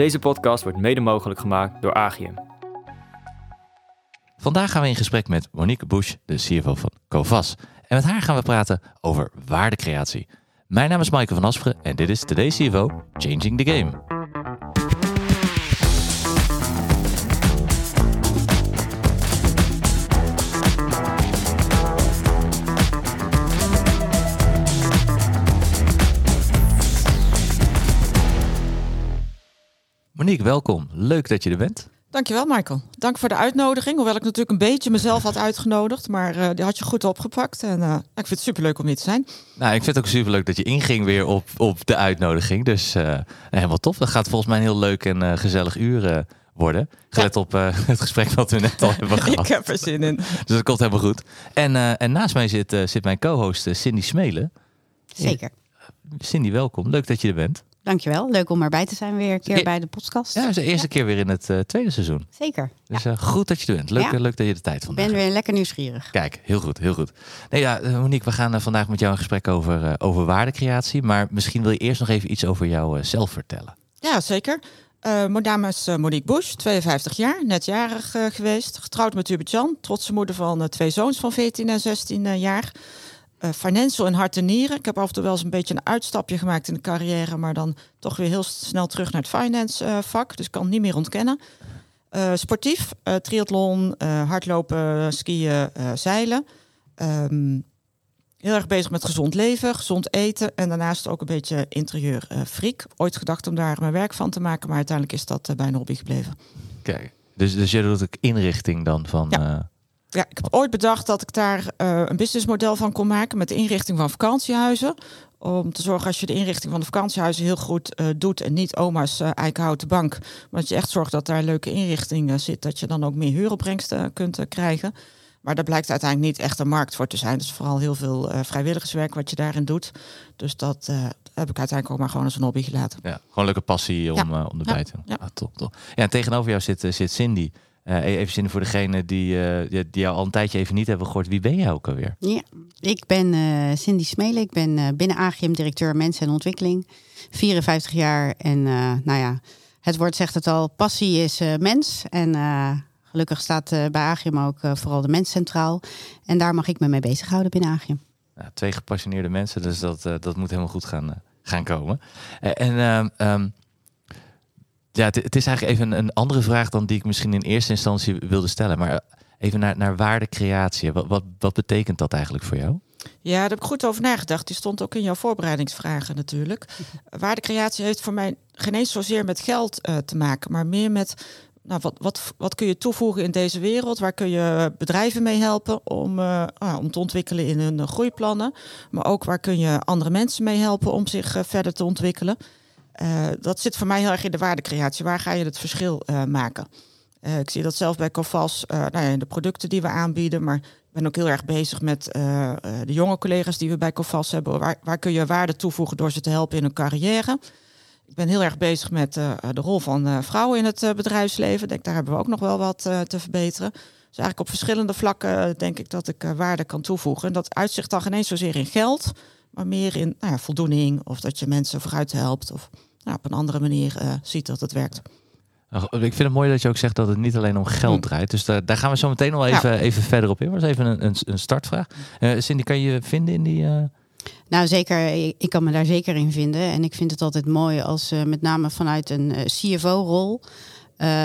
Deze podcast wordt mede mogelijk gemaakt door Agium. Vandaag gaan we in gesprek met Monique Bush, de CFO van Covas. En met haar gaan we praten over waardecreatie. Mijn naam is Maaike van Asperen en dit is Today's CFO Changing the Game. Monique, welkom. Leuk dat je er bent. Dankjewel, Michael. Dank voor de uitnodiging. Hoewel ik natuurlijk een beetje mezelf had uitgenodigd. Maar uh, die had je goed opgepakt. En uh, ik vind het superleuk om hier te zijn. Nou, ik vind het ook superleuk dat je inging weer op, op de uitnodiging. Dus uh, helemaal tof. Dat gaat volgens mij een heel leuk en gezellig uur worden. Gelet ja. op het gesprek wat we net al hebben gehad. ik heb er zin in. Dus dat komt helemaal goed. En, en naast mij zit, zit mijn co-host Cindy Smelen. Zeker. Cindy, welkom. Leuk dat je er bent. Dankjewel. Leuk om erbij te zijn weer een keer bij de podcast. Ja, het is de eerste ja. keer weer in het uh, tweede seizoen. Zeker. Dus uh, goed dat je er bent. Leuk, ja. leuk dat je de tijd vandaag Ik ben weer lekker nieuwsgierig. Kijk, heel goed, heel goed. Nee, ja, Monique, we gaan uh, vandaag met jou een gesprek over, uh, over waardecreatie. Maar misschien wil je eerst nog even iets over jouzelf vertellen. Ja, zeker. mijn naam is Monique Bush, 52 jaar, net jarig geweest. Getrouwd met Hubert Jan, trotse moeder van twee zoons van 14 en 16 jaar uh, financial en hart en nieren. Ik heb af en toe wel eens een beetje een uitstapje gemaakt in de carrière, maar dan toch weer heel snel terug naar het finance uh, vak. Dus ik kan het niet meer ontkennen. Uh, sportief, triathlon, hardlopen, skiën, zeilen. Um, heel erg bezig met gezond leven, gezond eten en daarnaast ook een beetje interieur freak. Ooit gedacht om daar mijn werk van te maken, maar uiteindelijk is dat bijna hobby gebleven. Kijk, dus, dus je doet ook inrichting dan van... Ja. Ja, ik heb ooit bedacht dat ik daar uh, een businessmodel van kon maken met de inrichting van vakantiehuizen. Om te zorgen als je de inrichting van de vakantiehuizen heel goed uh, doet en niet oma's uh, eikenhouten bank. Maar dat je echt zorgt dat daar een leuke inrichting zit, dat je dan ook meer huuropbrengsten kunt krijgen. Maar daar blijkt uiteindelijk niet echt een markt voor te zijn. Dus vooral heel veel vrijwilligerswerk wat je daarin doet. Dus dat heb ik uiteindelijk ook maar gewoon als een hobby gelaten. Ja, gewoon leuke passie om, ja. om erbij ja. te doen. Ja. Ah, top, top. Ja, en tegenover jou zit, zit Cindy. Uh, even zin voor degene die, uh, die jou al een tijdje even niet hebben gehoord. Wie ben jij ook alweer? Ja, ik ben uh, Cindy Smelen. Ik ben binnen Agium directeur mensen en ontwikkeling. 54 jaar en nou ja, het woord zegt het al. Passie is mens. En gelukkig staat bij Agium ook vooral de mens centraal. En daar mag ik me mee bezighouden binnen Agium. Ja, twee gepassioneerde mensen, dus dat, dat moet helemaal goed gaan, gaan komen. en um, ja, het, is eigenlijk even een, andere vraag dan die ik misschien in eerste instantie wilde stellen. Maar even naar, naar waardecreatie. Wat, wat, betekent dat eigenlijk voor jou? Ja, daar heb ik goed over nagedacht. Die stond ook in jouw voorbereidingsvragen natuurlijk. Waardecreatie heeft voor mij geen eens zozeer met geld uh, te maken, maar meer met nou, wat, wat, wat kun je toevoegen in deze wereld? Waar kun je bedrijven mee helpen om, uh, uh, om te ontwikkelen in hun groeiplannen? Maar ook waar kun je andere mensen mee helpen om zich verder te ontwikkelen? Uh, dat zit voor mij heel erg in de waardecreatie. Waar ga je het verschil uh, maken? Uh, ik zie dat zelf bij Covas, nou ja, in de producten die we aanbieden. Maar ik ben ook heel erg bezig met de jonge collega's die we bij Covas hebben. Waar, waar, kun je waarde toevoegen door ze te helpen in hun carrière? Ik ben heel erg bezig met de rol van vrouwen in het bedrijfsleven. Denk, daar hebben we ook nog wel wat te verbeteren. Dus eigenlijk op verschillende vlakken denk ik dat ik waarde kan toevoegen. En dat uitzicht dan geen eens zozeer in geld, maar meer in nou ja, voldoening of dat je mensen vooruit helpt of nou, op een andere manier uh, ziet dat het werkt. Ik vind het mooi dat je ook zegt dat het niet alleen om geld mm. draait. Dus daar, daar gaan we zo meteen nog even, ja. even verder op in. Dat was even een, een, een startvraag. Uh, Cindy, kan je vinden in die... Uh... Nou, zeker. Ik kan me daar zeker in vinden. En ik vind het altijd mooi als uh, met name vanuit een CFO-rol...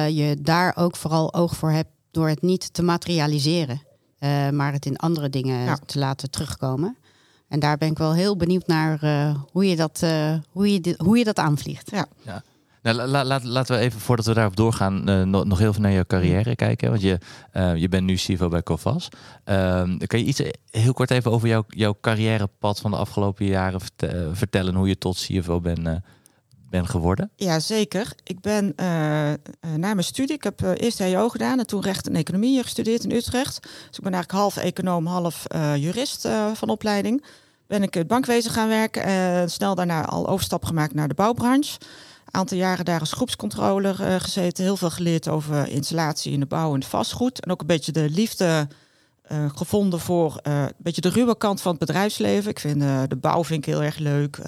je daar ook vooral oog voor hebt door het niet te materialiseren. maar het in andere dingen ja. te laten terugkomen. En daar ben ik wel heel benieuwd naar uh, hoe, je dat, uh, hoe, je dit, hoe je dat aanvliegt. Ja. ja. Nou, la, la, laten we even, voordat we daarop doorgaan, uh, nog, nog heel veel naar je carrière kijken. Want je, je bent nu CFO bij Covas. Ehm, kan je iets heel kort even over jouw, jouw carrièrepad van de afgelopen jaren vertellen? Hoe je tot CFO bent ben geworden? Ja, zeker. Ik ben uh, na mijn studie, ik heb uh, eerst HO gedaan en toen recht en economie gestudeerd in Utrecht. Dus ik ben eigenlijk half econoom, half jurist van opleiding. Ben ik het bankwezen gaan werken en snel daarna al overstap gemaakt naar de bouwbranche. Aantal jaren daar als groepscontroller gezeten, heel veel geleerd over installatie in de bouw en vastgoed. En ook een beetje de liefde gevonden voor een beetje de ruwe kant van het bedrijfsleven. Ik vind de bouw vind ik heel erg leuk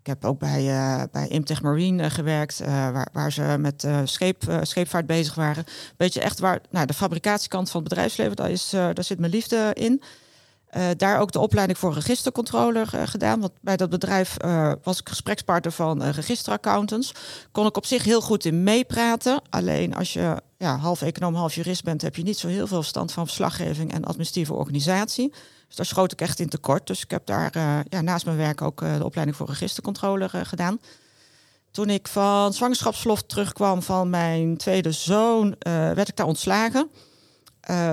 Ik heb ook bij, uh, bij Imtech Marine gewerkt, waar, waar ze met scheep, scheepvaart bezig waren. Weet je echt waar nou, de fabricatiekant van het bedrijfsleven, daar, is, daar zit mijn liefde in. Daar ook de opleiding voor registercontroller gedaan. Want bij dat bedrijf was ik gesprekspartner van registeraccountants. Kon ik op zich heel goed in meepraten. Alleen als je ja, half econoom, half jurist bent, heb je niet zo heel veel verstand van verslaggeving en administratieve organisatie. Dus daar schoot ik echt in tekort. Dus ik heb daar ja, naast mijn werk ook de opleiding voor registercontroller gedaan. Toen ik van zwangerschapsverlof terugkwam van mijn tweede zoon, werd ik daar ontslagen.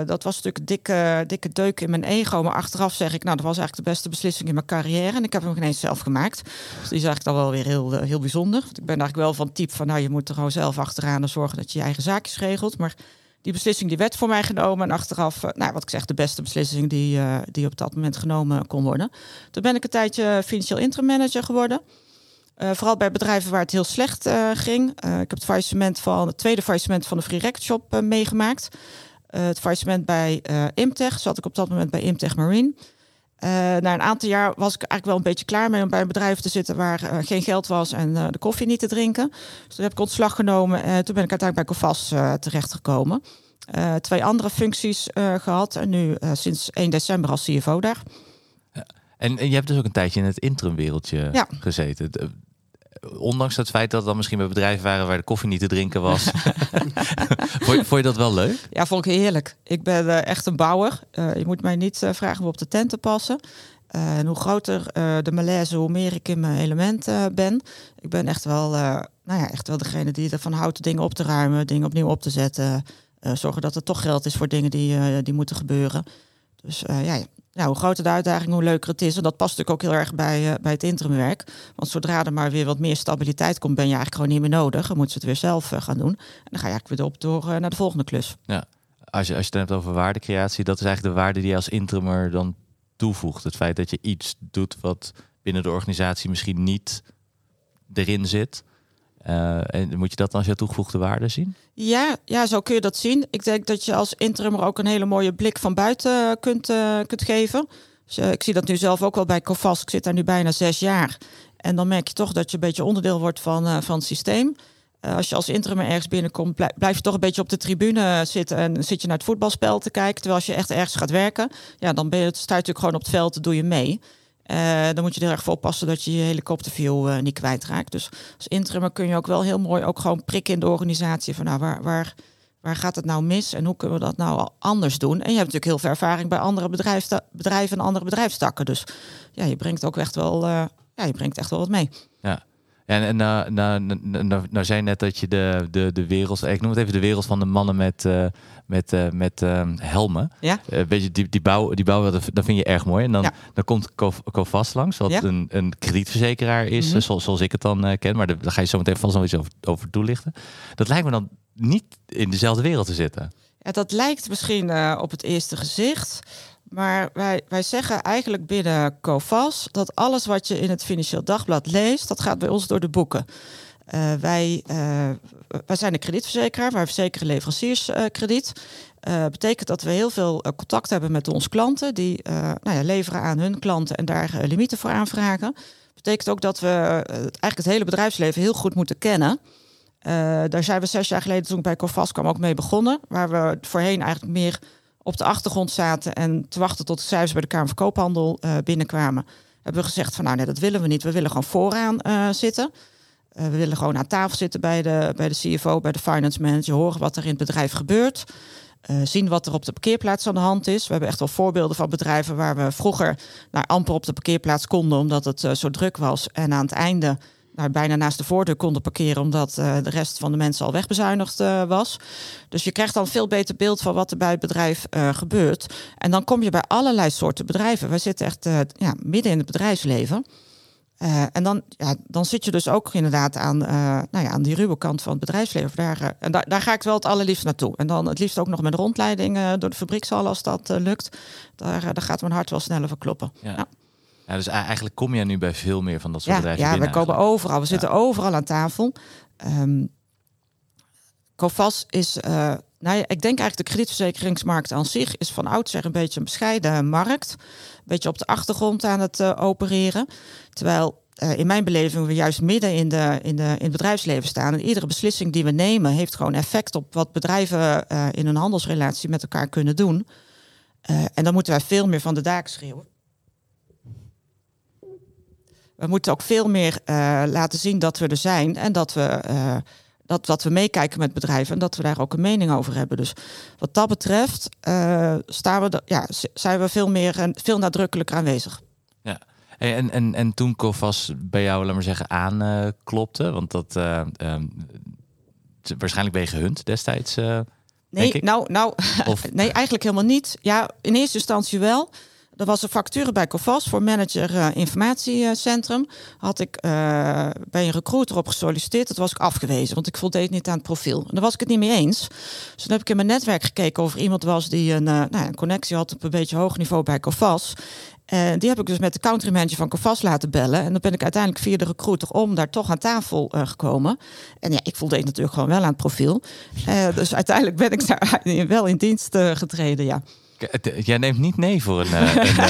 Dat was natuurlijk een dikke, dikke deuk in mijn ego. Maar achteraf zeg ik, nou, dat was eigenlijk de beste beslissing in mijn carrière. En ik heb hem geen eens zelf gemaakt. Dus die is eigenlijk dan wel weer heel, eh, heel bijzonder. Want ik ben eigenlijk wel van type van, nou, je moet er gewoon zelf achteraan en zorgen dat je je eigen zaakjes regelt. Maar die beslissing die werd voor mij genomen. En achteraf, uh, nou, wat ik zeg, de beste beslissing die, uh, die op dat moment genomen kon worden. Toen ben ik een tijdje financieel interim manager geworden. Uh, vooral bij bedrijven waar het heel slecht ging. ik heb het faillissement van het tweede faillissement van de Free Record Shop meegemaakt. Eh, het faillissement bij Imtech. Zat ik op dat moment bij Imtech Marine. Uh, na een aantal jaar was ik eigenlijk wel een beetje klaar mee om bij een bedrijf te zitten waar uh, geen geld was en uh, de koffie niet te drinken. Dus toen heb ik ontslag genomen en toen ben ik uiteindelijk bij Covas terechtgekomen. twee andere functies gehad en nu sinds 1 december als CFO daar. En, en, je hebt dus ook een tijdje in het interimwereldje ja. gezeten ondanks het feit dat het dan misschien bij bedrijven waren waar de koffie niet te drinken was. vond, je, vond, je, dat wel leuk? Ja, vond ik heerlijk. Ik ben uh, echt een bouwer. Uh, je moet mij niet uh, vragen om op de tent te passen. en hoe groter de malaise, hoe meer ik in mijn element ben. Ik ben echt wel, nou ja, echt wel degene die ervan houdt dingen op te ruimen, dingen opnieuw op te zetten. zorgen dat er toch geld is voor dingen die, die moeten gebeuren. Dus ja, nou, hoe groter de uitdaging, hoe leuker het is. En dat past natuurlijk ook heel erg bij, uh, bij het interimwerk. Want zodra er maar weer wat meer stabiliteit komt, ben je eigenlijk gewoon niet meer nodig. Dan moeten ze het weer zelf uh, gaan doen. En dan ga je eigenlijk weer op door uh, naar de volgende klus. Ja, als je, als je het hebt over waardecreatie, dat is eigenlijk de waarde die je als interimer dan toevoegt. Het feit dat je iets doet wat binnen de organisatie misschien niet erin zit. Uh, en moet je dat dan als je toegevoegde waarde zien? Ja, ja, zo kun je dat zien. Ik denk dat je als interimmer ook een hele mooie blik van buiten kunt, uh, kunt geven. Dus, ik zie dat nu zelf ook wel bij Covas. Ik zit daar nu bijna zes jaar. En dan merk je toch dat je een beetje onderdeel wordt van, van het systeem. als je als interimmer ergens binnenkomt, blijf je toch een beetje op de tribune zitten en zit je naar het voetbalspel te kijken. Terwijl als je echt ergens gaat werken, ja, dan ben je, sta je natuurlijk gewoon op het veld, doe je mee. Uh, dan moet je er erg voor oppassen dat je je helikopterview uh, niet kwijtraakt. Dus als interimmer kun je ook wel heel mooi ook gewoon prikken in de organisatie. Van nou, waar, waar, waar gaat het nou mis en hoe kunnen we dat nou anders doen? En je hebt natuurlijk heel veel ervaring bij andere bedrijven en andere bedrijfstakken. Dus ja, je brengt ook echt wel, uh, ja, je brengt echt wel wat mee. Ja. En, en nou, nou, nou, nou, zei net dat je de, de, de wereld, ik noem het even de wereld van de mannen met, uh, met, uh, met uh, helmen. Ja. weet je, die, die bouw, die bouw dat, vind je erg mooi. En dan, ja. dan komt Covast langs, wat ja. een, een kredietverzekeraar is, mm -hmm. zoals, zoals ik het dan ken. Maar daar ga je zo meteen vast nog iets over, over toelichten. Dat lijkt me dan niet in dezelfde wereld te zitten. Ja, dat lijkt misschien op het eerste gezicht. Maar wij, wij zeggen eigenlijk binnen COFAS dat alles wat je in het Financieel Dagblad leest, dat gaat bij ons door de boeken. Uh, wij, uh, wij zijn een kredietverzekeraar, wij verzekeren leverancierskrediet. Uh, betekent dat we heel veel contact hebben met onze klanten, die nou ja, leveren aan hun klanten en daar limieten voor aanvragen. Betekent ook dat we eigenlijk het hele bedrijfsleven heel goed moeten kennen. daar zijn we zes jaar geleden, toen ik bij COFAS kwam, ook mee begonnen. Waar we voorheen eigenlijk meer op de achtergrond zaten en te wachten tot de cijfers bij de Kamer van Koophandel uh, binnenkwamen, hebben we gezegd van nou nee, dat willen we niet. We willen gewoon vooraan uh, zitten. Uh, we willen gewoon aan tafel zitten bij de, bij de CFO, bij de finance manager, horen wat er in het bedrijf gebeurt. zien wat er op de parkeerplaats aan de hand is. We hebben echt wel voorbeelden van bedrijven waar we vroeger naar amper op de parkeerplaats konden omdat het zo druk was. En aan het einde nou, bijna naast de voordeur konden parkeren, omdat uh, de rest van de mensen al wegbezuinigd uh, was. Dus je krijgt dan een veel beter beeld van wat er bij het bedrijf uh, gebeurt. En dan kom je bij allerlei soorten bedrijven. Wij zitten echt ja, midden in het bedrijfsleven. en dan, ja, dan zit je dus ook inderdaad aan, nou ja, aan die ruwe kant van het bedrijfsleven. Daar, en daar, daar ga ik wel het allerliefst naartoe. En dan het liefst ook nog met rondleiding door de fabriekshal als dat lukt. Daar, daar gaat mijn hart wel sneller voor kloppen. Ja. ja. Ja, dus eigenlijk kom je nu bij veel meer van dat soort ja, bedrijven Ja, binnen, we komen eigenlijk. overal. We zitten overal aan tafel. Um, Covas is, uh, nou ja, ik denk eigenlijk de kredietverzekeringsmarkt aan zich is van oudsher een beetje een bescheiden markt. Een beetje op de achtergrond aan het uh, opereren. Terwijl uh, in mijn beleving we juist midden in, de, in, de, in het bedrijfsleven staan. En iedere beslissing die we nemen heeft gewoon effect op wat bedrijven in een handelsrelatie met elkaar kunnen doen. En dan moeten wij veel meer van de daken schreeuwen. We moeten ook veel meer laten zien dat we er zijn en dat we, dat, dat we meekijken met bedrijven en dat we daar ook een mening over hebben. Dus wat dat betreft staan we ja, zijn we veel meer en veel nadrukkelijker aanwezig. Ja. En, en, en toen Cofas bij jou, laat maar zeggen, aanklopte, want dat uh, um, waarschijnlijk ben je gehund destijds. Uh, nee, nou, nou of... nee, eigenlijk helemaal niet. Ja, in eerste instantie wel. Er was een factuur bij Covas voor manager uh, informatiecentrum. Had ik uh, bij een recruiter op gesolliciteerd. Dat was ik afgewezen, want ik voldeed niet aan het profiel. En daar was ik het niet mee eens. Dus toen heb ik in mijn netwerk gekeken of er iemand was die een, uh, nou een connectie had op een beetje hoog niveau bij Covas. En die heb ik dus met de country manager van Covas laten bellen. En dan ben ik uiteindelijk via de recruiter om daar toch aan tafel gekomen. En ja, ik voldeed natuurlijk gewoon wel aan het profiel. Dus uiteindelijk ben ik daar wel in dienst getreden, ja. Jij neemt niet nee voor een, een,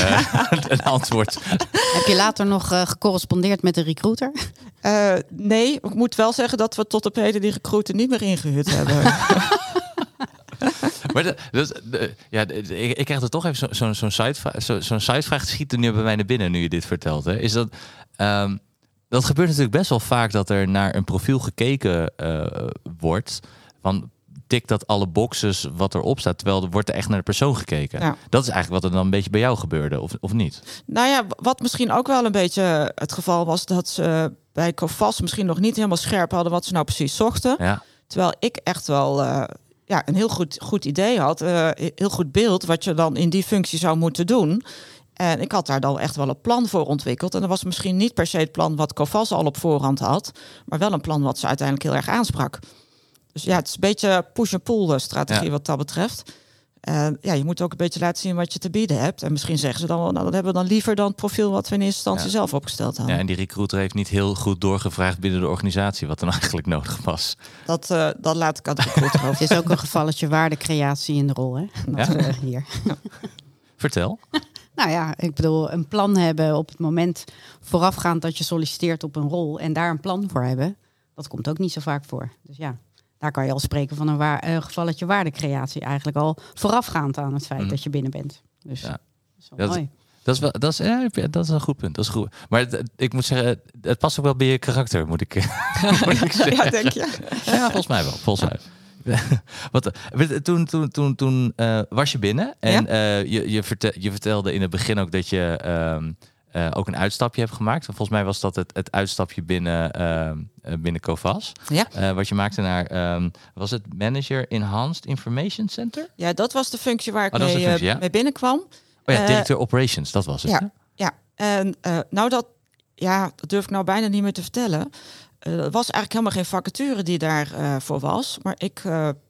een antwoord. Heb je later nog gecorrespondeerd met de recruiter? nee, ik moet wel zeggen dat we tot op heden die recruiter niet meer ingehuurd hebben. maar de, dus, de, ja, ik, ik krijg er toch even zo'n zo, zo sidevraag. Zo'n zo sidevraag schiet er nu bij mij naar binnen nu je dit vertelt. Hè. Is dat, um, dat gebeurt natuurlijk best wel vaak dat er naar een profiel gekeken uh, wordt. Van tikt dat alle boxes wat erop staat, terwijl er wordt er echt naar de persoon gekeken. Ja. Dat is eigenlijk wat er dan een beetje bij jou gebeurde, of, of niet? Nou ja, wat misschien ook wel een beetje het geval was, dat ze bij Covas misschien nog niet helemaal scherp hadden wat ze nou precies zochten. Ja. Terwijl ik echt wel uh, ja, een heel goed, goed idee had, uh, heel goed beeld wat je dan in die functie zou moeten doen. En ik had daar dan echt wel een plan voor ontwikkeld. En dat was misschien niet per se het plan wat Covas al op voorhand had, maar wel een plan wat ze uiteindelijk heel erg aansprak. Dus ja, het is een beetje push-and-pull eh, strategie ja. wat dat betreft. En ja, je moet ook een beetje laten zien wat je te bieden hebt. En misschien zeggen ze dan wel, nou, dat hebben we dan liever dan het profiel wat we in eerste instantie ja. zelf opgesteld hadden. Ja, en die recruiter heeft niet heel goed doorgevraagd binnen de organisatie wat dan eigenlijk nodig was. Dat, uh, dat laat ik aan de recruiter over. Het is ook een gevalletje waardecreatie in de rol, hè? Dat, ja? uh, hier. Vertel. Nou ja, ik bedoel, een plan hebben op het moment voorafgaand dat je solliciteert op een rol en daar een plan voor hebben, dat komt ook niet zo vaak voor. Dus ja, daar kan je al spreken van een, waar, een gevalletje waardecreatie eigenlijk al voorafgaand aan het feit mm. dat je binnen bent. Dus ja. dat is wel dat mooi. Dat is, wel, dat, is, ja, dat is een goed punt. Dat is goed. Maar het, ik moet zeggen, het past ook wel bij je karakter, moet ik, moet ik zeggen. Ja, denk je? Ja, volgens mij wel. Volgens mij. Wat, toen toen, toen, toen uh, was je binnen en ja? uh, je, je, vertel, je vertelde in het begin ook dat je um, uh, ook een uitstapje hebt gemaakt. Volgens mij was dat het, het uitstapje binnen, binnen Covas. Ja. wat je maakte naar, um, was het Manager Enhanced Information Center? Ja, dat was de functie waar ik oh, mee, functie, ja? mee binnenkwam. Oh ja, directeur Operations, dat was het. Ja, ja. en nou dat, ja, dat durf ik nou bijna niet meer te vertellen. Er was eigenlijk helemaal geen vacature die daarvoor voor was. Maar ik,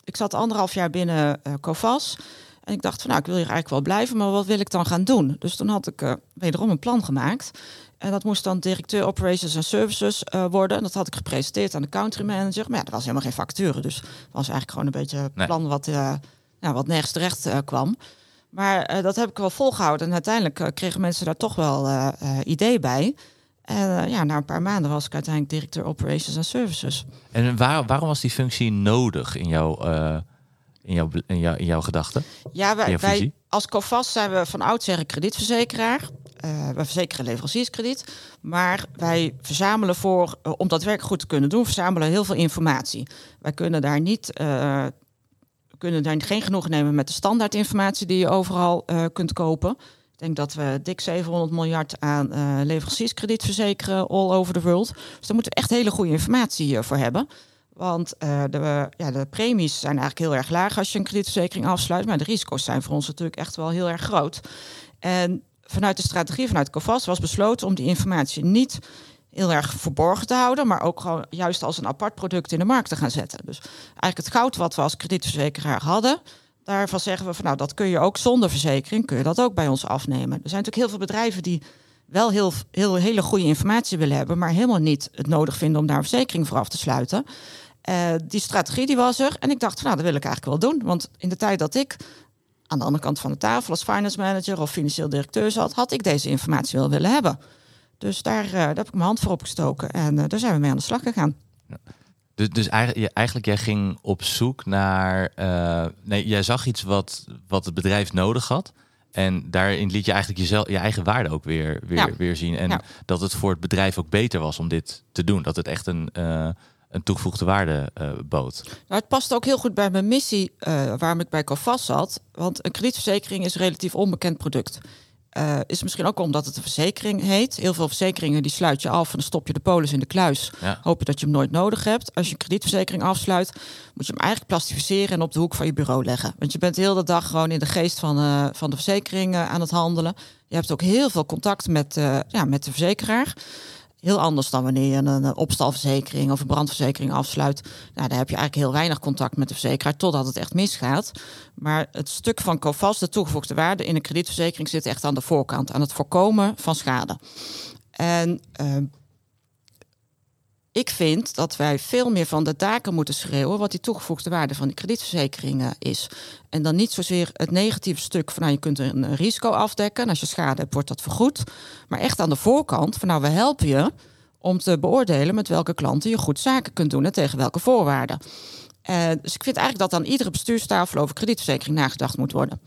ik zat anderhalf jaar binnen Covas. En ik dacht van nou, ik wil hier eigenlijk wel blijven, maar wat wil ik dan gaan doen? Dus toen had ik wederom een plan gemaakt. En dat moest dan directeur Operations en Services worden. En dat had ik gepresenteerd aan de country manager. Maar ja, er was helemaal geen vacature. Dus het was eigenlijk gewoon een beetje een plan wat, ja, wat nergens terecht kwam. Maar dat heb ik wel volgehouden. En uiteindelijk kregen mensen daar toch wel idee bij. En ja, na een paar maanden was ik uiteindelijk directeur Operations and Services. En waar, waarom was die functie nodig in jouw, in jouw, in jouw, in jouw gedachten? Ja, wij, wij als COFAS zijn we van oudsher een kredietverzekeraar. Uh, we verzekeren leverancierskrediet. Maar wij verzamelen voor, om dat werk goed te kunnen doen, verzamelen heel veel informatie. Wij kunnen daar niet kunnen daar geen genoeg nemen met de standaardinformatie die je overal kunt kopen. Ik denk dat we dik 700 miljard aan leverancierskrediet verzekeren all over the world. Dus daar moeten we echt hele goede informatie voor hebben. Want uh, de, ja, de premies zijn eigenlijk heel erg laag als je een kredietverzekering afsluit. Maar de risico's zijn voor ons natuurlijk echt wel heel erg groot. En vanuit de strategie vanuit COVAS was besloten om die informatie niet heel erg verborgen te houden, maar ook gewoon juist als een apart product in de markt te gaan zetten. Dus eigenlijk het goud wat we als kredietverzekeraar hadden, Daarvan zeggen we van nou, dat kun je ook zonder verzekering, kun je dat ook bij ons afnemen. Er zijn natuurlijk heel veel bedrijven die wel heel, heel hele goede informatie willen hebben, maar helemaal niet het nodig vinden om daar een verzekering voor af te sluiten. Uh, die strategie die was er en ik dacht van nou, dat wil ik eigenlijk wel doen. Want in de tijd dat ik aan de andere kant van de tafel als finance manager of financieel directeur zat, had ik deze informatie wel willen hebben. Dus daar, daar heb ik mijn hand voor opgestoken en daar zijn we mee aan de slag gegaan. Dus, dus eigenlijk, eigenlijk, jij ging op zoek naar. nee, jij zag iets wat, wat het bedrijf nodig had. En daarin liet je eigenlijk jezelf, je eigen waarde ook weer, weer, weer zien. En dat het voor het bedrijf ook beter was om dit te doen. Dat het echt een, een toegevoegde waarde uh, bood. Nou, het past ook heel goed bij mijn missie uh, waarom ik bij Covas zat. Want een kredietverzekering is een relatief onbekend product. Uh, is misschien ook omdat het een verzekering heet. Heel veel verzekeringen die sluit je af en dan stop je de polis in de kluis. Ja. Hoop je dat je hem nooit nodig hebt. Als je een kredietverzekering afsluit, moet je hem eigenlijk plastificeren en op de hoek van je bureau leggen. Want je bent de hele dag gewoon in de geest van, uh, van de verzekering aan het handelen. Je hebt ook heel veel contact met, ja, met de verzekeraar. Heel anders dan wanneer je een opstalverzekering of een brandverzekering afsluit. Nou, daar heb je eigenlijk heel weinig contact met de verzekeraar totdat het echt misgaat. Maar het stuk van COVAS, de toegevoegde waarde in een kredietverzekering, zit echt aan de voorkant, aan het voorkomen van schade. En uh, ik vind dat wij veel meer van de taken moeten schreeuwen wat die toegevoegde waarde van die kredietverzekeringen is. En dan niet zozeer het negatieve stuk van nou, je kunt een risico afdekken. En als je schade hebt, wordt dat vergoed. Maar echt aan de voorkant van nou, we helpen je om te beoordelen met welke klanten je goed zaken kunt doen en tegen welke voorwaarden. Uh, dus ik vind eigenlijk dat aan iedere bestuurstafel over kredietverzekering nagedacht moet worden.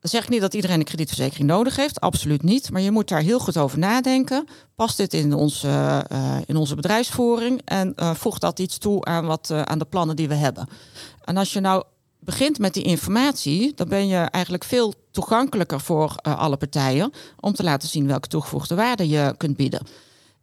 Dan zeg ik niet dat iedereen een kredietverzekering nodig heeft, absoluut niet. Maar je moet daar heel goed over nadenken. Past dit in onze, uh, in onze bedrijfsvoering en uh, voegt dat iets toe aan, wat, uh, aan de plannen die we hebben? En als je nou begint met die informatie, dan ben je eigenlijk veel toegankelijker voor alle partijen om te laten zien welke toegevoegde waarde je kunt bieden.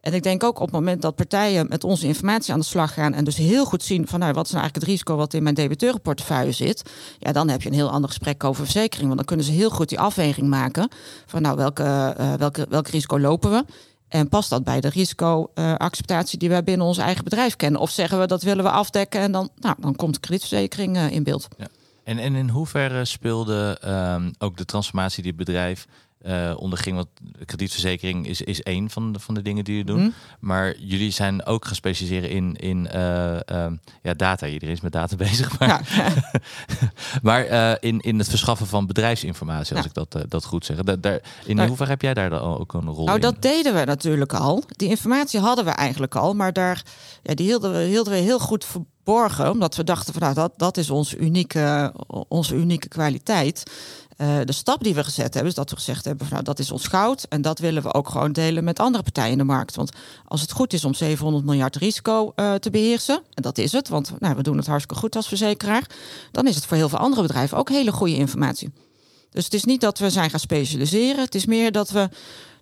En ik denk ook op het moment dat partijen met onze informatie aan de slag gaan en dus heel goed zien van nou, wat is nou eigenlijk het risico wat in mijn debiteurenportefeuille zit, ja, dan heb je een heel ander gesprek over verzekering. Want dan kunnen ze heel goed die afweging maken van nou, welke, uh, welke, welk risico lopen we? En past dat bij de risicoacceptatie uh, die wij binnen ons eigen bedrijf kennen? Of zeggen we dat willen we afdekken en dan, nou, dan komt kredietverzekering uh, in beeld. Ja. En, en in hoeverre speelde um, ook de transformatie die het bedrijf uh, onderging. Want kredietverzekering is, is één van de, van de dingen die je doen. Mm. Maar jullie zijn ook gespecialiseerd in, in uh, uh, ja, data. Iedereen is met data bezig. Maar, ja. maar eh, in, in het verschaffen van bedrijfsinformatie, als ik dat, dat goed zeg. Da daar, in nou, hoeverre heb jij daar dan ook een rol nou, in? dat deden we natuurlijk al. Die informatie hadden we eigenlijk al. Maar daar, ja, die hielden we, hielden we heel goed verborgen. Omdat we dachten van nou, dat, dat is onze unieke, onze unieke kwaliteit. Uh, de stap die we gezet hebben, is dat we gezegd hebben: van, nou, dat is ons goud. En dat willen we ook gewoon delen met andere partijen in de markt. Want als het goed is om 700 miljard risico uh, te beheersen, en dat is het, want nou, we doen het hartstikke goed als verzekeraar, dan is het voor heel veel andere bedrijven ook hele goede informatie. Dus het is niet dat we zijn gaan specialiseren. Het is meer dat we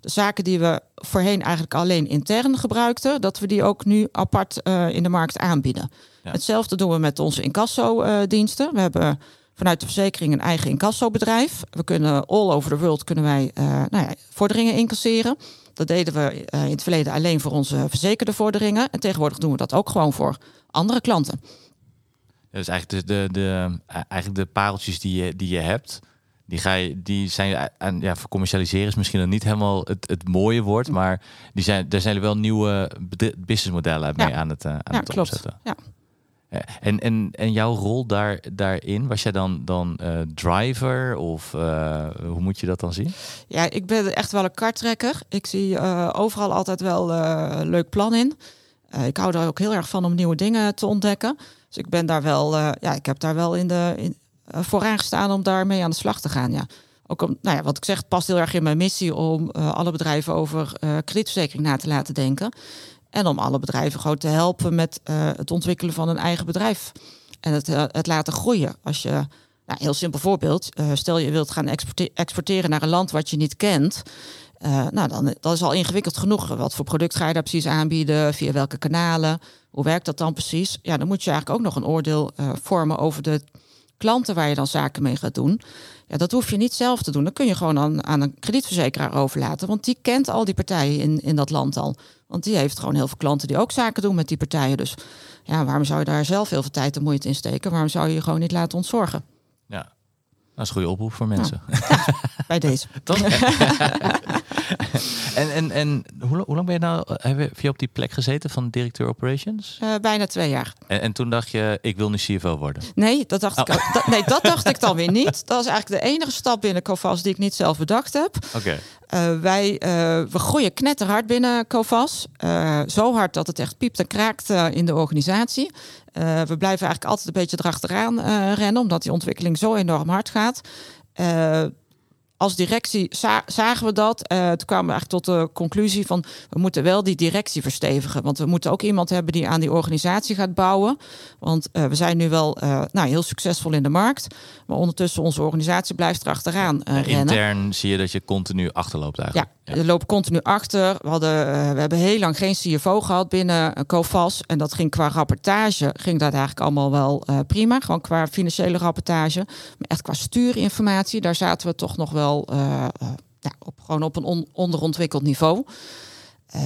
de zaken die we voorheen eigenlijk alleen intern gebruikten, dat we die ook nu apart uh, in de markt aanbieden. Ja. Hetzelfde doen we met onze incasso-diensten. we hebben vanuit de verzekering een eigen incassobedrijf. We kunnen all over the world kunnen wij uh, nou ja, vorderingen incasseren. Dat deden we uh, in het verleden alleen voor onze verzekerde vorderingen. En tegenwoordig doen we dat ook gewoon voor andere klanten. Dus eigenlijk de, de, de, eigenlijk de pareltjes die je, die je hebt, die, ga je, die zijn aan ja, voor commercialiseren is misschien dan niet helemaal het, het mooie woord, maar die zijn, daar zijn er wel nieuwe businessmodellen mee ja. aan het, aan ja, het klopt. opzetten. Ja. En, en, en jouw rol daar, daarin, was jij dan, dan uh, driver of uh, hoe moet je dat dan zien? Ja, ik ben echt wel een karttrekker. Ik zie overal altijd wel een leuk plan in. ik hou er ook heel erg van om nieuwe dingen te ontdekken. Dus ik ben daar wel, ja, ik heb daar wel in de, vooraan gestaan om daarmee aan de slag te gaan. Ja. Ook om, nou ja, wat ik zeg, past heel erg in mijn missie om alle bedrijven over kredietverzekering na te laten denken. En om alle bedrijven gewoon te helpen met uh, het ontwikkelen van een eigen bedrijf. En het, uh, het laten groeien. Als je, nou, heel simpel voorbeeld, uh, stel je wilt gaan exporte exporteren naar een land wat je niet kent. nou, dan dat is al ingewikkeld genoeg. Wat voor product ga je daar precies aanbieden? Via welke kanalen? Hoe werkt dat dan precies? Ja, dan moet je eigenlijk ook nog een oordeel vormen over de klanten waar je dan zaken mee gaat doen. Ja, dat hoef je niet zelf te doen. Dat kun je gewoon aan, aan een kredietverzekeraar overlaten. Want die kent al die partijen in, in dat land al. Want die heeft gewoon heel veel klanten die ook zaken doen met die partijen. Dus ja, waarom zou je daar zelf heel veel tijd en moeite in steken? Waarom zou je je gewoon niet laten ontzorgen? Ja, dat is een goede oproep voor mensen. Ja, bij deze. Toch? en en, en hoe, hoe lang ben je nou, heb je op die plek gezeten van directeur operations? Uh, bijna twee jaar. En, en, toen dacht je, ik wil nu CFO worden? Nee, dat dacht, oh. ik, dat, nee, dat dacht ik dan weer niet. Dat is eigenlijk de enige stap binnen Covas die ik niet zelf bedacht heb. Oké. Uh, wij uh, we groeien knetterhard binnen Covas. zo hard dat het echt piept en kraakt in de organisatie. we blijven eigenlijk altijd een beetje erachteraan rennen, omdat die ontwikkeling zo enorm hard gaat als directie zagen we dat. Uh, toen kwamen we eigenlijk tot de conclusie van we moeten wel die directie verstevigen. Want we moeten ook iemand hebben die aan die organisatie gaat bouwen. Want uh, we zijn nu wel uh, nou, heel succesvol in de markt. Maar ondertussen onze organisatie blijft erachteraan rennen. Intern zie je dat je continu achterloopt eigenlijk. Ja, we lopen continu achter. We, hadden, we hebben heel lang geen CFO gehad binnen Covas. En dat ging qua rapportage, ging dat eigenlijk allemaal wel prima. Gewoon qua financiële rapportage. Maar echt qua stuurinformatie, daar zaten we toch nog wel ja, op, gewoon op een onderontwikkeld niveau.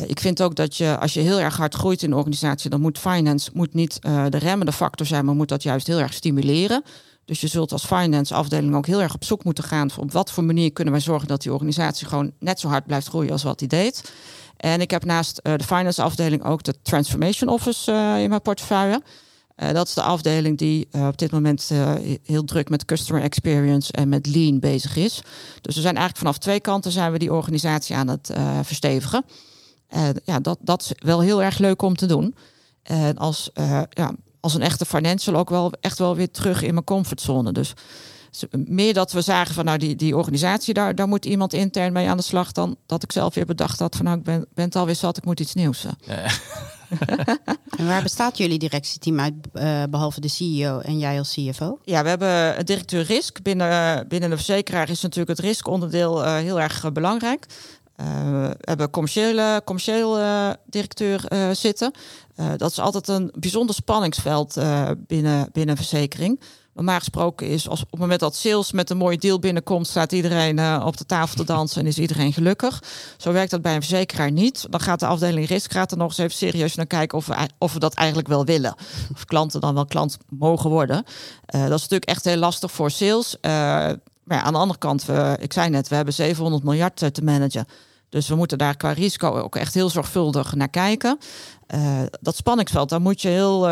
Ik vind ook dat je, als je heel erg hard groeit in een organisatie, dan moet finance moet niet de remmende factor zijn, maar moet dat juist heel erg stimuleren. Dus je zult als finance afdeling ook heel erg op zoek moeten gaan. Op wat voor manier kunnen wij zorgen dat die organisatie gewoon net zo hard blijft groeien als wat die deed. En ik heb naast uh, de finance afdeling ook de transformation office in mijn portefeuille. Uh, dat is de afdeling die op dit moment heel druk met customer experience en met lean bezig is. Dus we zijn eigenlijk vanaf twee kanten zijn we die organisatie aan het verstevigen. ja, dat, dat is wel heel erg leuk om te doen. En als, ja, als een echte financial ook wel echt wel weer terug in mijn comfortzone. Dus meer dat we zagen van nou die, die organisatie, daar, daar moet iemand intern mee aan de slag. Dan dat ik zelf weer bedacht had van nou ik ben, ben het alweer zat, ik moet iets nieuws. Ja. en waar bestaat jullie directieteam uit, uh, behalve de CEO en jij als CFO? Ja, we hebben een directeur risk. Binnen, binnen de verzekeraar is natuurlijk het riskonderdeel uh, heel erg uh, belangrijk. We hebben commerciële, commercieel directeur zitten. dat is altijd een bijzonder spanningsveld binnen, binnen verzekering. Normaal gesproken is als op het moment dat sales met een mooie deal binnenkomt, staat iedereen op de tafel te dansen en is iedereen gelukkig. Zo werkt dat bij een verzekeraar niet. Dan gaat de afdeling risk gaat er nog eens even serieus naar kijken of we, of we dat eigenlijk wel willen. Of klanten dan wel klant mogen worden. Dat is natuurlijk echt heel lastig voor sales. Maar aan de andere kant, we, ik zei net, we hebben 700 miljard te managen. Dus we moeten daar qua risico ook echt heel zorgvuldig naar kijken. dat spanningsveld, daar moet je heel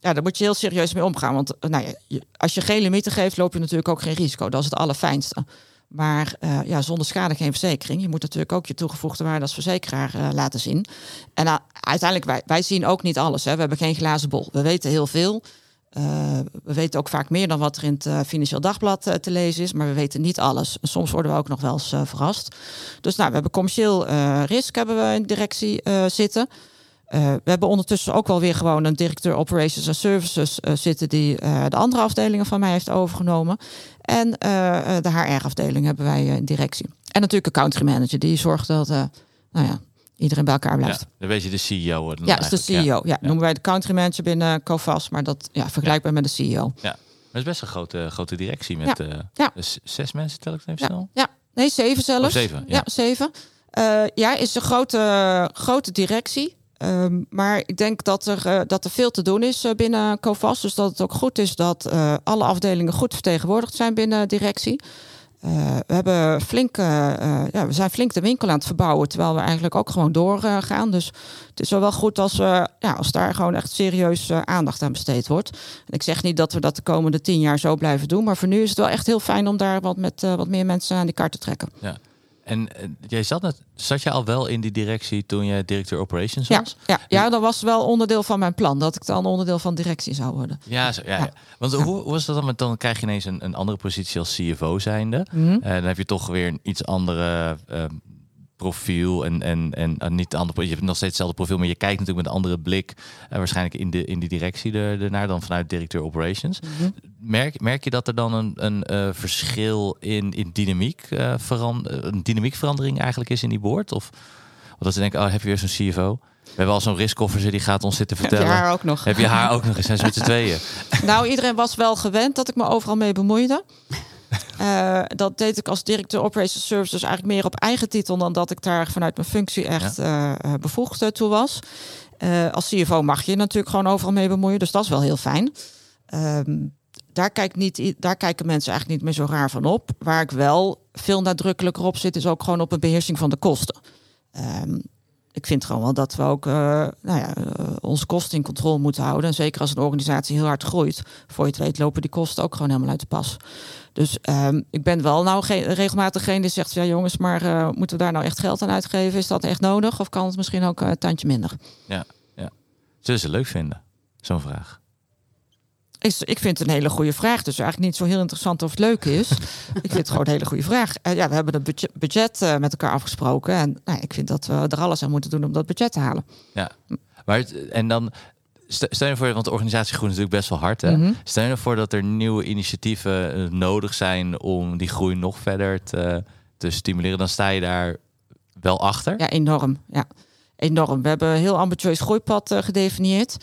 ja, daar moet je heel serieus mee omgaan. Want eh, nou ja, als je geen limieten geeft, loop je natuurlijk ook geen risico. Dat is het allerfijnste. Maar ja, zonder schade geen verzekering. Je moet natuurlijk ook je toegevoegde waarde als verzekeraar laten zien. En uiteindelijk, wij, wij zien ook niet alles. Hè. We hebben geen glazen bol. We weten heel veel. We weten ook vaak meer dan wat er in het Financieel Dagblad te lezen is. Maar we weten niet alles. Soms worden we ook nog wel eens verrast. Dus nou, we hebben commercieel risk hebben we in directie zitten. We hebben ondertussen ook wel weer gewoon een directeur operations en services zitten die de andere afdelingen van mij heeft overgenomen. En de HR-afdeling hebben wij in directie. En natuurlijk een country manager die zorgt dat nou ja, iedereen bij elkaar blijft. Ja, dan weet je de CEO. Ja, is de CEO. Ja. ja, noemen wij de country manager binnen Covas, maar dat ja, vergelijkbaar met de CEO. Ja, dat is best een grote, grote directie met ja. Dus zes mensen, tel ik het even snel. Ja, nee, zeven zelfs. Oh, zeven, ja. zeven. ja, is een grote, grote directie. Um, maar ik denk dat er, uh, dat er veel te doen is uh, binnen COVAS. Dus dat het ook goed is dat uh, alle afdelingen goed vertegenwoordigd zijn binnen directie. We, hebben flink, ja, we zijn flink de winkel aan het verbouwen, terwijl we eigenlijk ook gewoon doorgaan. dus het is wel goed als, ja, als daar gewoon echt serieus aandacht aan besteed wordt. En ik zeg niet dat we dat de komende tien jaar zo blijven doen, maar voor nu is het wel echt heel fijn om daar wat met wat meer mensen aan die kaart te trekken. Ja. En uh, jij zat, net, zat je al wel in die directie toen je directeur operations was? Ja, ja, ja, dat was wel onderdeel van mijn plan. Dat ik dan onderdeel van directie zou worden. Ja, zo, ja, ja. want hoe was dat dan? Dan krijg je ineens een, een andere positie als CFO zijnde. Mm -hmm. uh, dan heb je toch weer een iets andere uh, profiel en, en, en, en niet andere. Je hebt nog steeds hetzelfde profiel, maar je kijkt natuurlijk met een andere blik. Uh, waarschijnlijk in, de, in die directie er, ernaar dan vanuit directeur operations. Mm -hmm. merk, merk je dat er dan een, een uh, verschil in, in dynamiek, uh, verander, een dynamiekverandering eigenlijk is in die boord? Of dat ze denken, oh, heb je weer zo'n CFO? We hebben al zo'n riskoffer die gaat ons zitten vertellen. Heb je haar ook nog? Heb je haar ook nog eens? Zijn ze met z'n tweeën? Nou, iedereen was wel gewend dat ik me overal mee bemoeide. Uh, dat deed ik als directeur Operations Services dus eigenlijk meer op eigen titel dan dat ik daar vanuit mijn functie echt ja. uh, bevoegd toe was. Uh, als CFO mag je natuurlijk gewoon overal mee bemoeien, dus dat is wel heel fijn. Um, daar, kijkt niet, daar kijken mensen eigenlijk niet meer zo raar van op. Waar ik wel veel nadrukkelijker op zit, is ook gewoon op een beheersing van de kosten. Ehm, ik vind gewoon wel dat we ook uh, nou ja, uh, onze kosten in controle moeten houden. En zeker als een organisatie heel hard groeit, voor je het weet lopen die kosten ook gewoon helemaal uit de pas. Dus um, ik ben wel nou regelmatig degene die zegt, ja jongens, maar uh, moeten we daar nou echt geld aan uitgeven? Is dat echt nodig? Of kan het misschien ook een tandje minder? Ja, ja. Zullen ze leuk vinden, zo'n vraag? Is, ik vind het een hele goede vraag. Dus eigenlijk niet zo heel interessant of het leuk is. ik vind het gewoon een hele goede vraag. Uh, ja, we hebben een budget, budget uh, met elkaar afgesproken. En nou, ik vind dat we er alles aan moeten doen om dat budget te halen. Ja, maar het, en dan stel je voor, want de organisatie groeit natuurlijk best wel hard. Hè? Mm -hmm. Stel je ervoor dat er nieuwe initiatieven uh, nodig zijn om die groei nog verder te, te stimuleren. Dan sta je daar wel achter. Ja, enorm. Ja, enorm. We hebben een heel ambitieus groeipad gedefinieerd.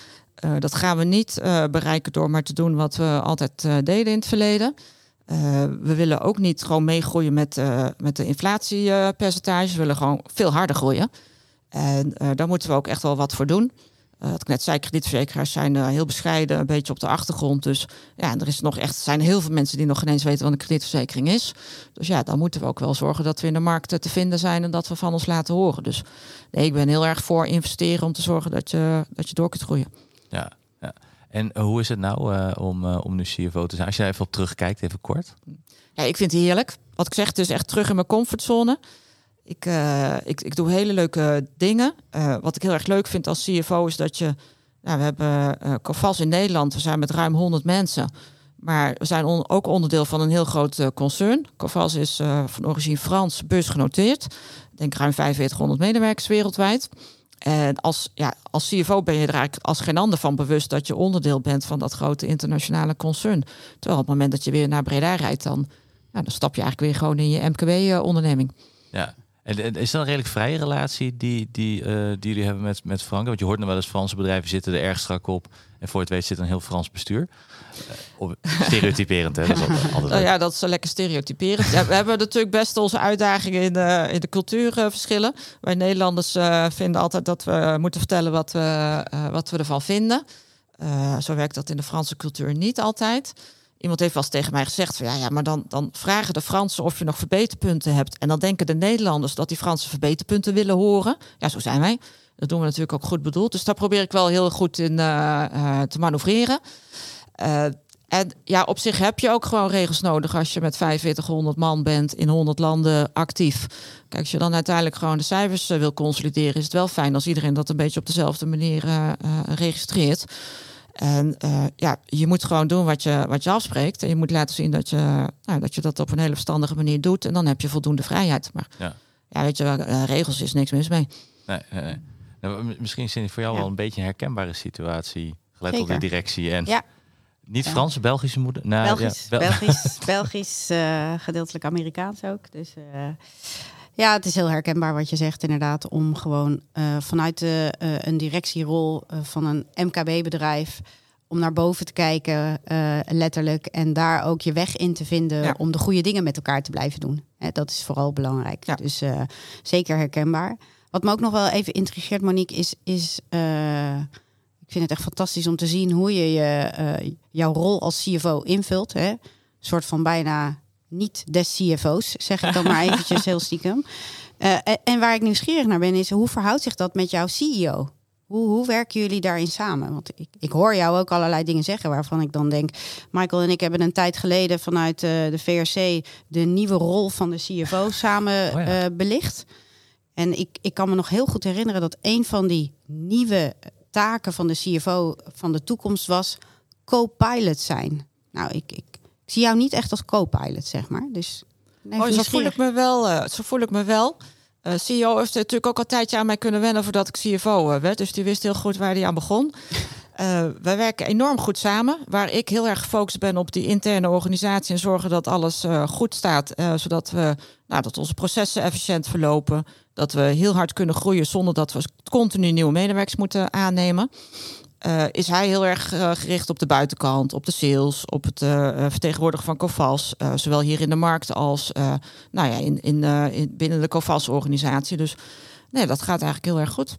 Uh, dat gaan we niet uh, bereiken door maar te doen wat we altijd uh, deden in het verleden. we willen ook niet gewoon meegroeien met, met de inflatiepercentage. We willen gewoon veel harder groeien. En daar moeten we ook echt wel wat voor doen. Wat ik net zei, kredietverzekeraars zijn heel bescheiden, een beetje op de achtergrond. Dus ja, er is nog echt, zijn heel veel mensen die nog geen eens weten wat een kredietverzekering is. Dus ja, dan moeten we ook wel zorgen dat we in de markt te vinden zijn en dat we van ons laten horen. Dus nee, ik ben heel erg voor investeren om te zorgen dat je, dat je door kunt groeien. Ja, ja. En uh, hoe is het nou uh, om, uh, om nu CFO te zijn? Als je even op terugkijkt, even kort. Ja, ik vind het heerlijk. Wat ik zeg, het is echt terug in mijn comfortzone. Ik, ik, ik doe hele leuke dingen. wat ik heel erg leuk vind als CFO is dat je... Nou, we hebben Covas in Nederland. We zijn met ruim 100 mensen. Maar we zijn ook onderdeel van een heel groot concern. Covas is van origine Frans, beursgenoteerd. Ik denk ruim 4500 medewerkers wereldwijd. En als, ja, als CFO ben je er eigenlijk als geen ander van bewust dat je onderdeel bent van dat grote internationale concern. Terwijl op het moment dat je weer naar Breda rijdt, dan, ja, dan stap je eigenlijk weer gewoon in je MKB-onderneming. Ja, en is dat een redelijk vrije relatie die, die, uh, die jullie hebben met, met Frank? Want je hoort nog wel eens Franse bedrijven zitten er erg strak op. En voor het weet zit een heel Frans bestuur. Uh, stereotyperend, hè? Dat is altijd, altijd oh, ja, dat is lekker stereotyperend. ja, we hebben natuurlijk best onze uitdagingen in de, in de cultuurverschillen. Wij Nederlanders uh, vinden altijd dat we moeten vertellen wat we, wat we ervan vinden. zo werkt dat in de Franse cultuur niet altijd. Iemand heeft wel eens tegen mij gezegd: van, ja, ja, maar dan, dan vragen de Fransen of je nog verbeterpunten hebt. En dan denken de Nederlanders dat die Fransen verbeterpunten willen horen. Ja, zo zijn wij. Dat doen we natuurlijk ook goed bedoeld. Dus daar probeer ik wel heel goed in uh, uh, te manoeuvreren. Uh, en ja, op zich heb je ook gewoon regels nodig als je met 4500 man bent in 100 landen actief. Kijk, als je dan uiteindelijk gewoon de cijfers wil consolideren, is het wel fijn als iedereen dat een beetje op dezelfde manier registreert. En uh, ja, je moet gewoon doen wat je, wat je afspreekt. En je moet laten zien dat je, nou, dat je dat op een hele verstandige manier doet. En dan heb je voldoende vrijheid. Maar ja, ja weet je, uh, regels is niks mis mee. Nee, nee, nee. Nou, misschien is het voor jou ja. wel een beetje een herkenbare situatie. Gelet Zeker. op de directie. En ja. niet Franse, Belgische moeder. Nou, Belgisch, ja, Bel Belgisch, Belgisch uh, gedeeltelijk Amerikaans ook. Dus ja, het is heel herkenbaar wat je zegt, inderdaad. Om gewoon uh, vanuit de, uh, een directierol uh, van een MKB-bedrijf. om naar boven te kijken, letterlijk. En daar ook je weg in te vinden. Ja. om de goede dingen met elkaar te blijven doen. Hè, dat is vooral belangrijk. Ja. Dus zeker herkenbaar. Wat me ook nog wel even intrigeert, Monique, is. is ik vind het echt fantastisch om te zien hoe je, je jouw rol als CFO invult. Hè? Een soort van bijna niet des CFO's, zeg ik dan maar eventjes heel stiekem. Uh, en waar ik nieuwsgierig naar ben, is hoe verhoudt zich dat met jouw CEO? Hoe, hoe werken jullie daarin samen? Want ik, ik hoor jou ook allerlei dingen zeggen waarvan ik dan denk... Michael en ik hebben een tijd geleden vanuit uh, de VRC... de nieuwe rol van de CFO samen oh ja. uh, belicht. En ik, ik kan me nog heel goed herinneren dat een van die nieuwe taken van de CFO van de toekomst was... co-pilot zijn. Nou, ik, ik ik zie jou niet echt als co-pilot, zeg maar. Dus oh, zo voel ik me wel. Uh, zo voel ik me wel. Uh, CEO heeft natuurlijk ook al een tijdje aan mij kunnen wennen voordat ik CFO uh, werd. Dus die wist heel goed waar hij aan begon. Uh, wij werken enorm goed samen. Waar ik heel erg gefocust ben op die interne organisatie en zorgen dat alles goed staat. zodat we nou, dat onze processen efficiënt verlopen. Dat we heel hard kunnen groeien zonder dat we continu nieuwe medewerkers moeten aannemen. Uh, is hij heel erg uh, gericht op de buitenkant, op de sales, op het uh, vertegenwoordigen van Covas, zowel hier in de markt als nou ja, in, in, in, binnen de Covas-organisatie. Dus nee, dat gaat eigenlijk heel erg goed.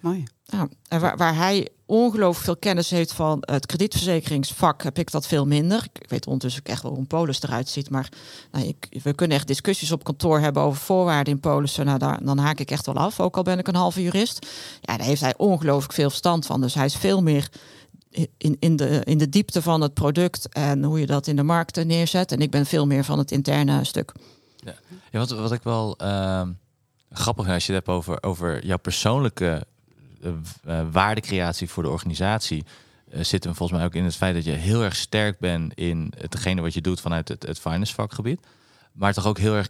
Mooi. Ja, en waar, waar hij ongelooflijk veel kennis heeft van het kredietverzekeringsvak, heb ik dat veel minder. Ik weet ondertussen echt wel hoe een polis eruit ziet. Maar nou, ik, we kunnen echt discussies op kantoor hebben over voorwaarden in polissen. Nou, daar, dan haak ik echt wel af, ook al ben ik een halve jurist. Ja, daar heeft hij ongelooflijk veel verstand van. Dus hij is veel meer in, in, de, in de diepte van het product en hoe je dat in de markt neerzet. En ik ben veel meer van het interne stuk. Ja, wat, wat ik wel uh, grappig vind als je het hebt over, over jouw persoonlijke waardecreatie voor de organisatie. Uh, zitten we volgens mij ook in het feit dat je heel erg sterk bent in hetgene wat je doet vanuit het, het finance vakgebied. Maar toch ook heel erg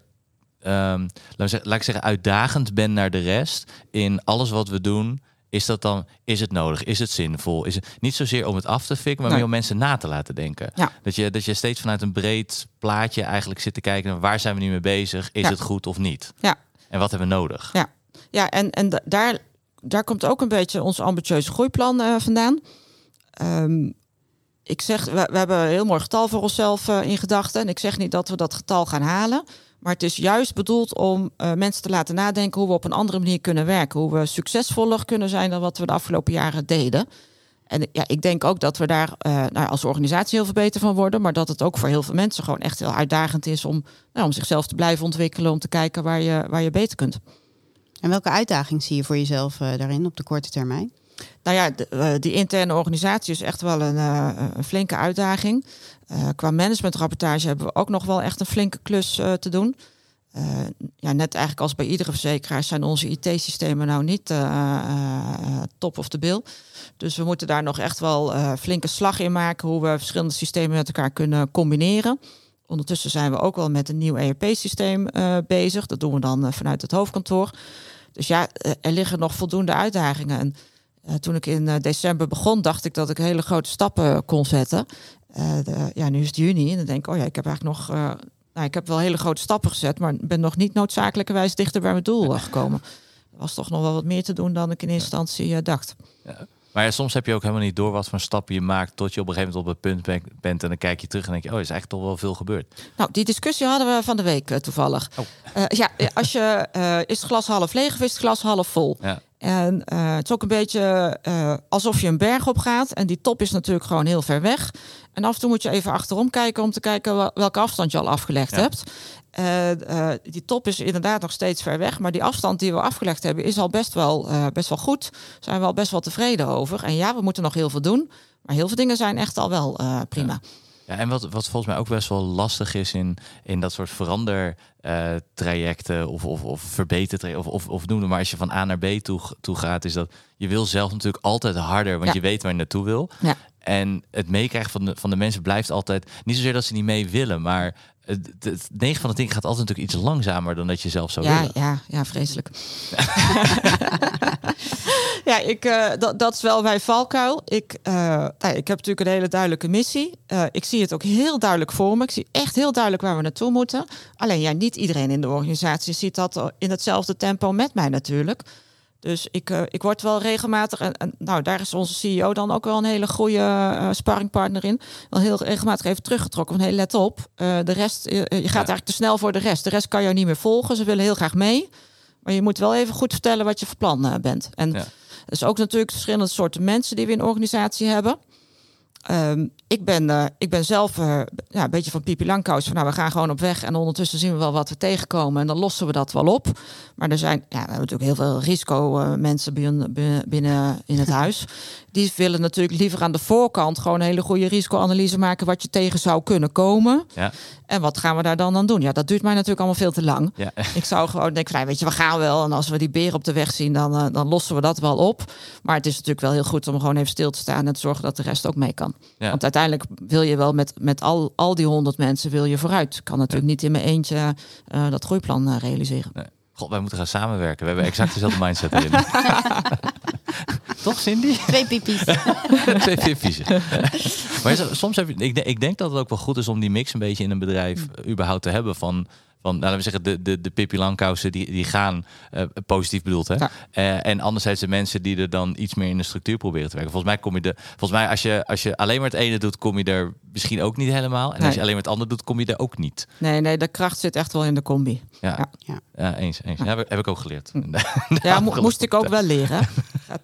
um, laat, ik zeggen, uitdagend ben naar de rest in alles wat we doen. Is dat dan, is het nodig? Is het zinvol? Is het niet zozeer om het af te fikken, maar nee. meer om mensen na te laten denken. Ja. Dat, je, dat je steeds vanuit een breed plaatje eigenlijk zit te kijken naar waar zijn we nu mee bezig? Is Ja. het goed of niet? Ja. En wat hebben we nodig? Ja, ja en, en da- daar, daar komt ook een beetje ons ambitieuze groeiplan eh, vandaan. Ehm, ik zeg, we, hebben een heel mooi getal voor onszelf eh, in gedachten. En ik zeg niet dat we dat getal gaan halen. Maar het is juist bedoeld om eh, mensen te laten nadenken hoe we op een andere manier kunnen werken. Hoe we succesvoller kunnen zijn dan wat we de afgelopen jaren deden. En ja, ik denk ook dat we daar nou, als organisatie heel veel beter van worden. Maar dat het ook voor heel veel mensen gewoon echt heel uitdagend is om, nou, om zichzelf te blijven ontwikkelen. Om te kijken waar je, waar je beter kunt. En welke uitdaging zie je voor jezelf eh, daarin op de korte termijn? Nou ja, de- eh, die interne organisatie is echt wel een, eh, een flinke uitdaging. Qua managementrapportage hebben we ook nog wel echt een flinke klus te doen. Ja, net eigenlijk als bij iedere verzekeraar zijn onze IT-systemen nou niet top of de bill. Dus we moeten daar nog echt wel flinke slag in maken hoe we verschillende systemen met elkaar kunnen combineren. Ondertussen zijn we ook wel met een nieuw ERP-systeem bezig. Dat doen we dan vanuit het hoofdkantoor. Dus ja, eh, er liggen nog voldoende uitdagingen. En eh, toen ik in eh, december begon, dacht ik dat ik hele grote stappen kon zetten. De- ja, nu is het juni en dan denk ik, oh ja, ik heb eigenlijk nog, nou, ik heb wel hele grote stappen gezet, maar ben nog niet noodzakelijkerwijs dichter bij mijn doel gekomen. Er was toch nog wel wat meer te doen dan ik in eerste instantie dacht. Maar ja, soms heb je ook helemaal niet door wat voor stappen je maakt tot je op een gegeven moment op het punt ben- bent en dan kijk je terug en denk je, oh, is eigenlijk toch wel veel gebeurd. Nou, die discussie hadden we van de week eh, toevallig. Oh. Eh, ja, als je eh, is het glas half leeg of is het glas half vol? Ja. En het is ook een beetje alsof je een berg op gaat. En die top is natuurlijk gewoon heel ver weg. En af en toe moet je even achterom kijken om te kijken wel- welke afstand je al afgelegd Ja. hebt. En, eh, die top is inderdaad nog steeds ver weg. Maar die afstand die we afgelegd hebben is al best wel, eh, best wel goed. Daar zijn we al best wel tevreden over. En ja, we moeten nog heel veel doen. Maar heel veel dingen zijn echt al wel eh, prima. Ja, en wat, wat volgens mij ook best wel lastig is in, in dat soort verander eh, trajecten of, of, of verbetertrajecten of, of, of noem het maar als je van A naar B toe, toe gaat, is dat je wil zelf natuurlijk altijd harder, want Ja. je weet waar je naartoe wil. Ja. En het meekrijgen van de, van de mensen blijft altijd, niet zozeer dat ze niet mee willen, maar het, het, het 9 van de 10 gaat altijd natuurlijk iets langzamer dan dat je zelf zou Ja, willen. ja, ja, vreselijk. ja, ik, eh, dat, dat is wel mijn valkuil. Ik, nou, ik heb natuurlijk een hele duidelijke missie. Eh, ik zie het ook heel duidelijk voor me. Ik zie echt heel duidelijk waar we naartoe moeten. Alleen ja, niet iedereen in de organisatie ziet dat in hetzelfde tempo met mij natuurlijk. Dus ik, eh, ik word wel regelmatig, en, en nou daar is onze CEO dan ook wel een hele goede eh sparringpartner in. Wel heel regelmatig even teruggetrokken van hey, let op, eh, de rest, je gaat eigenlijk te snel voor de rest. De rest kan jou niet meer volgen, ze willen heel graag mee. Maar je moet wel even goed vertellen wat je van plan bent. En Ja. er is ook natuurlijk verschillende soorten mensen die we in organisatie hebben. Ehm, ik, ben, eh, ik ben zelf eh, ja, een beetje van Pipi Langkous. Van, nou, we gaan gewoon op weg en ondertussen zien we wel wat we tegenkomen. En dan lossen we dat wel op. Maar er zijn, ja, we hebben natuurlijk heel veel risico eh, mensen binnen, binnen, in het huis. Die willen natuurlijk liever aan de voorkant gewoon een hele goede risicoanalyse maken. Wat je tegen zou kunnen komen. Ja. En wat gaan we daar dan aan doen? Ja, dat duurt mij natuurlijk allemaal veel te lang. Ja. Ik zou gewoon denken, van, nou, weet je, we gaan wel. En als we die beer op de weg zien, dan, dan lossen we dat wel op. Maar het is natuurlijk wel heel goed om gewoon even stil te staan en te zorgen dat de rest ook mee kan. Ja. Want uiteindelijk wil je wel met, met al, al die honderd mensen wil je vooruit. Ik kan natuurlijk niet in mijn eentje eh, dat groeiplan eh, realiseren. Nee. God, wij moeten gaan samenwerken. We hebben exact dezelfde mindset erin. Toch, Cindy? Twee pipi's. Twee vippies. maar soms heb je, ik, denk- ik denk dat het ook wel goed is om die mix een beetje in een bedrijf eh, überhaupt te hebben van, van nou, laten we zeggen, de, de, de Pippi Langkousen die, die gaan uh, positief bedoeld. Hè? Ja. Uh, en anderzijds de mensen die er dan iets meer in de structuur proberen te werken. Volgens mij kom je de. Volgens mij, als je, als je alleen maar het ene doet, kom je er misschien ook niet helemaal. En Nee. als je alleen maar het andere doet, kom je er ook niet. Nee, nee, de kracht zit echt wel in de combi. Ja, Ja. ja. Ja. eens. eens. Ja, heb, ik- heb ik ook geleerd. Ja, mo- moest ik ook wel leren.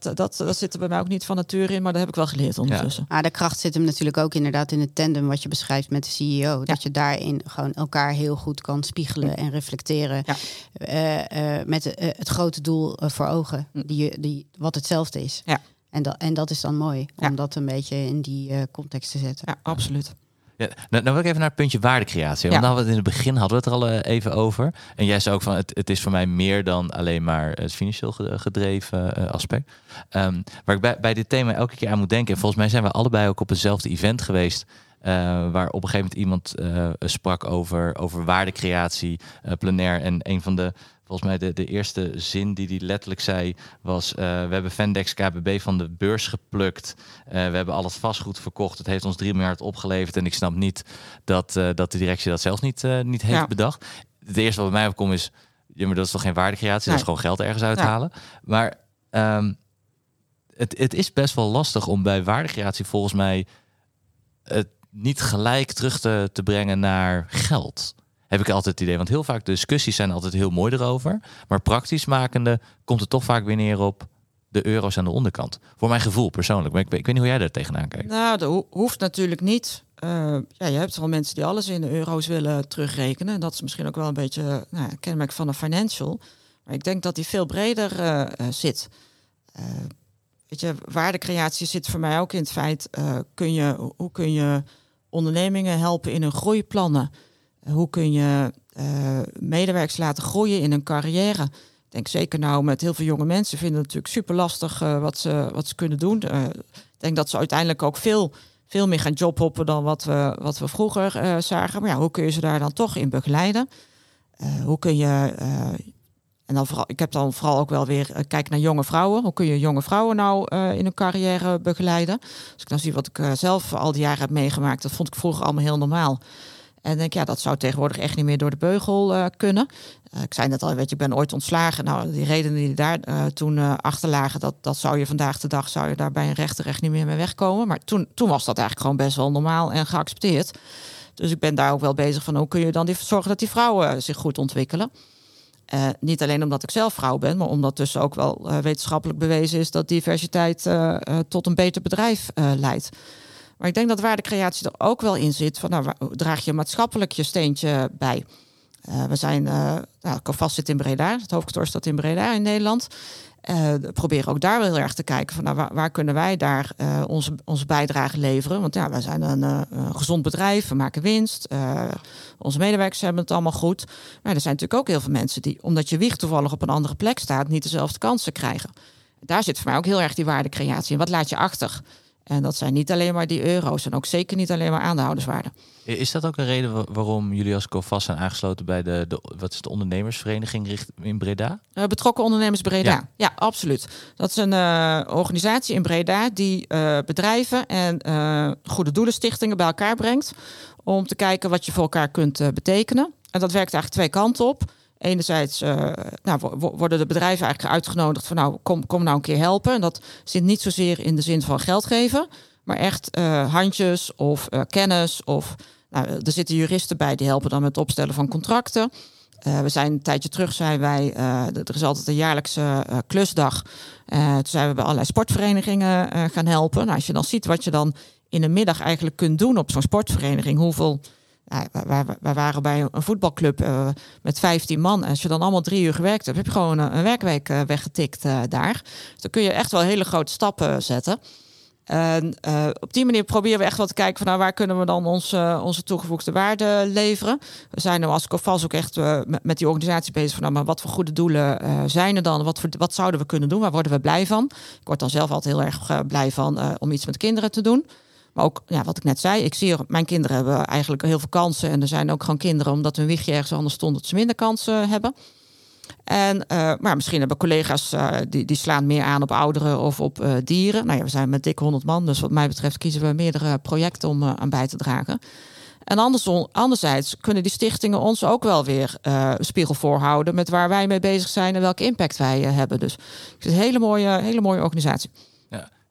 Dat, dat, dat zit er bij mij ook niet van nature in, maar dat heb ik wel geleerd ondertussen. Maar de kracht zit hem natuurlijk ook inderdaad in het tandem wat je beschrijft met de CEO. Dat je daarin gewoon elkaar heel goed kan spiegelen en reflecteren. Ja. eh, eh, met eh, het grote doel voor ogen, die, je- die, wat hetzelfde is. Ja. En, dat, en dat is dan mooi, Ja. om dat een beetje in die eh, context te zetten. Ja, absoluut. Ja, nou, nou wil ik even naar het puntje waardecreatie. Want Ja. nou, hadden we het in het begin hadden we het er al eh, even over. En jij zei ook van het, het is voor mij meer dan alleen maar het financieel ge- gedreven eh, aspect. Ehm, waar ik bij, bij dit thema elke keer aan moet denken. En volgens mij zijn we allebei ook op hetzelfde event geweest. eh, waar op een gegeven moment iemand sprak over, over waardecreatie, eh plenair. En een van de, volgens mij de, de eerste zin die hij letterlijk zei was... eh, we hebben Vendex KBB van de beurs geplukt. Eh, we hebben al het vastgoed verkocht. Het heeft ons 3 miljard opgeleverd. En ik snap niet dat, eh, dat de directie dat zelfs niet, niet heeft Ja. bedacht. Het eerste wat bij mij opkomt is... Ja, maar dat is toch geen waardecreatie? Dat is gewoon geld ergens Ja. uithalen. Maar ehm, het, het is best wel lastig om bij waardecreatie volgens mij... het niet gelijk terug te, te brengen naar geld. Heb ik altijd het idee. Want heel vaak de discussies zijn altijd heel mooi erover. Maar praktisch makende komt het toch vaak weer neer op de euro's aan de onderkant. Voor mijn gevoel persoonlijk. Maar ik, weet- ik weet niet hoe jij daar tegenaan kijkt. Nou, dat ho- hoeft natuurlijk niet. Eh, ja, je hebt wel mensen die alles in de euro's willen terugrekenen. Dat is misschien ook wel een beetje nou, kenmerk van een financial. Maar ik denk dat die veel breder eh, eh, zit. Weet je, waardecreatie zit voor mij ook in het feit... kun je, hoe kun je ondernemingen helpen in hun groeiplannen? Eh, hoe kun je eh, medewerkers laten groeien in hun carrière? Ik denk zeker nou met heel veel jonge mensen vinden het natuurlijk super lastig wat, ze, wat ze kunnen doen. Eh, ik denk dat ze uiteindelijk ook veel, veel meer gaan jobhoppen dan wat we, wat we vroeger eh, zagen. Maar ja, hoe kun je ze daar dan toch in begeleiden? Eh, hoe kun je, eh, en dan vooral, ik heb dan vooral ook wel weer eh, kijk naar jonge vrouwen. Hoe kun je jonge vrouwen nou eh, in hun carrière begeleiden? Als ik dan zie wat ik eh, zelf al die jaren heb meegemaakt, dat vond ik vroeger allemaal heel normaal. En denk, ja, dat zou tegenwoordig echt niet meer door de beugel eh, kunnen. Eh, ik zei net al, weet je, ik ben ooit ontslagen. Nou, die redenen die daar eh, toen achter lagen, dat, dat zou je vandaag de dag, zou je daar bij een rechter echt niet meer mee wegkomen. Maar toen, toen was dat eigenlijk gewoon best wel normaal en geaccepteerd. Dus ik ben daar ook wel bezig van, hoe kun je dan die, zorgen dat die vrouwen zich goed ontwikkelen. Niet alleen omdat ik zelf vrouw ben, maar omdat dus ook wel wetenschappelijk bewezen is dat diversiteit tot een beter bedrijf leidt. Maar ik denk dat waardecreatie er ook wel in zit. Van, nou, draag je maatschappelijk je steentje bij? Eh, we zijn, eh nou, zit in Breda, het hoofdkantoor staat in Breda in Nederland. Eh, we proberen ook daar wel heel erg te kijken van nou, waar, kunnen wij daar onze, onze bijdrage leveren. Want ja, wij zijn een, gezond bedrijf, we maken winst. onze medewerkers hebben het allemaal goed. Maar er zijn natuurlijk ook heel veel mensen die, omdat je wieg toevallig op een andere plek staat, niet dezelfde kansen krijgen. Daar zit voor mij ook heel erg die waardecreatie in. Wat laat je achter? En dat zijn niet alleen maar die euro's en ook zeker niet alleen maar aandeelhouderswaarde. Is dat ook een reden wa- waarom jullie als COFAS zijn aangesloten bij de, de, wat is het, ondernemersvereniging in Breda? Eh, betrokken ondernemers Breda. Ja. Ja, absoluut. Dat is een eh, organisatie in Breda die eh, bedrijven en goede doelenstichtingen bij elkaar brengt. Om te kijken wat je voor elkaar kunt betekenen. En dat werkt eigenlijk twee kanten op. Enerzijds eh, nou, wo- wo- worden de bedrijven eigenlijk uitgenodigd van nou, kom, kom nou een keer helpen. En dat zit niet zozeer in de zin van geld geven, maar echt eh, handjes of eh, kennis. Of nou, er zitten juristen bij die helpen dan met het opstellen van contracten. We zijn een tijdje terug zijn wij, er is altijd een jaarlijkse klusdag. Toen zijn we bij allerlei sportverenigingen gaan helpen. Nou, als je dan ziet wat je dan in een middag eigenlijk kunt doen op zo'n sportvereniging, hoeveel. Ja, wij- waren bij een voetbalclub eh, met 15 man. En als je dan allemaal drie uur gewerkt hebt, heb je gewoon een, een werkweek eh, weggetikt eh, daar. Dus dan kun je echt wel hele grote stappen zetten. En eh, op die manier proberen we echt wel te kijken van nou, waar kunnen we dan onze, onze toegevoegde waarde leveren. We zijn nu als COFAS ook echt eh, met, die organisatie bezig van nou, maar wat voor goede doelen eh, zijn er dan? Wat, voor, wat zouden we kunnen doen? Waar worden we blij van? Ik word dan zelf altijd heel erg eh, blij van eh, om iets met kinderen te doen. Maar ook, ja, wat ik net zei, ik zie mijn kinderen hebben eigenlijk heel veel kansen. En er zijn ook gewoon kinderen, omdat hun wichtje ergens anders stond, dat ze minder kansen hebben. En, eh, maar misschien hebben collega's eh, die, die slaan meer aan op ouderen of op eh, dieren. Nou ja, we zijn met dik 100 man, dus wat mij betreft kiezen we meerdere projecten om eh, aan bij te dragen. En anderzijds kunnen die stichtingen ons ook wel weer uh, spiegel voorhouden met waar wij mee bezig zijn en welke impact wij uh, hebben. Dus het is een hele mooie, hele mooie organisatie.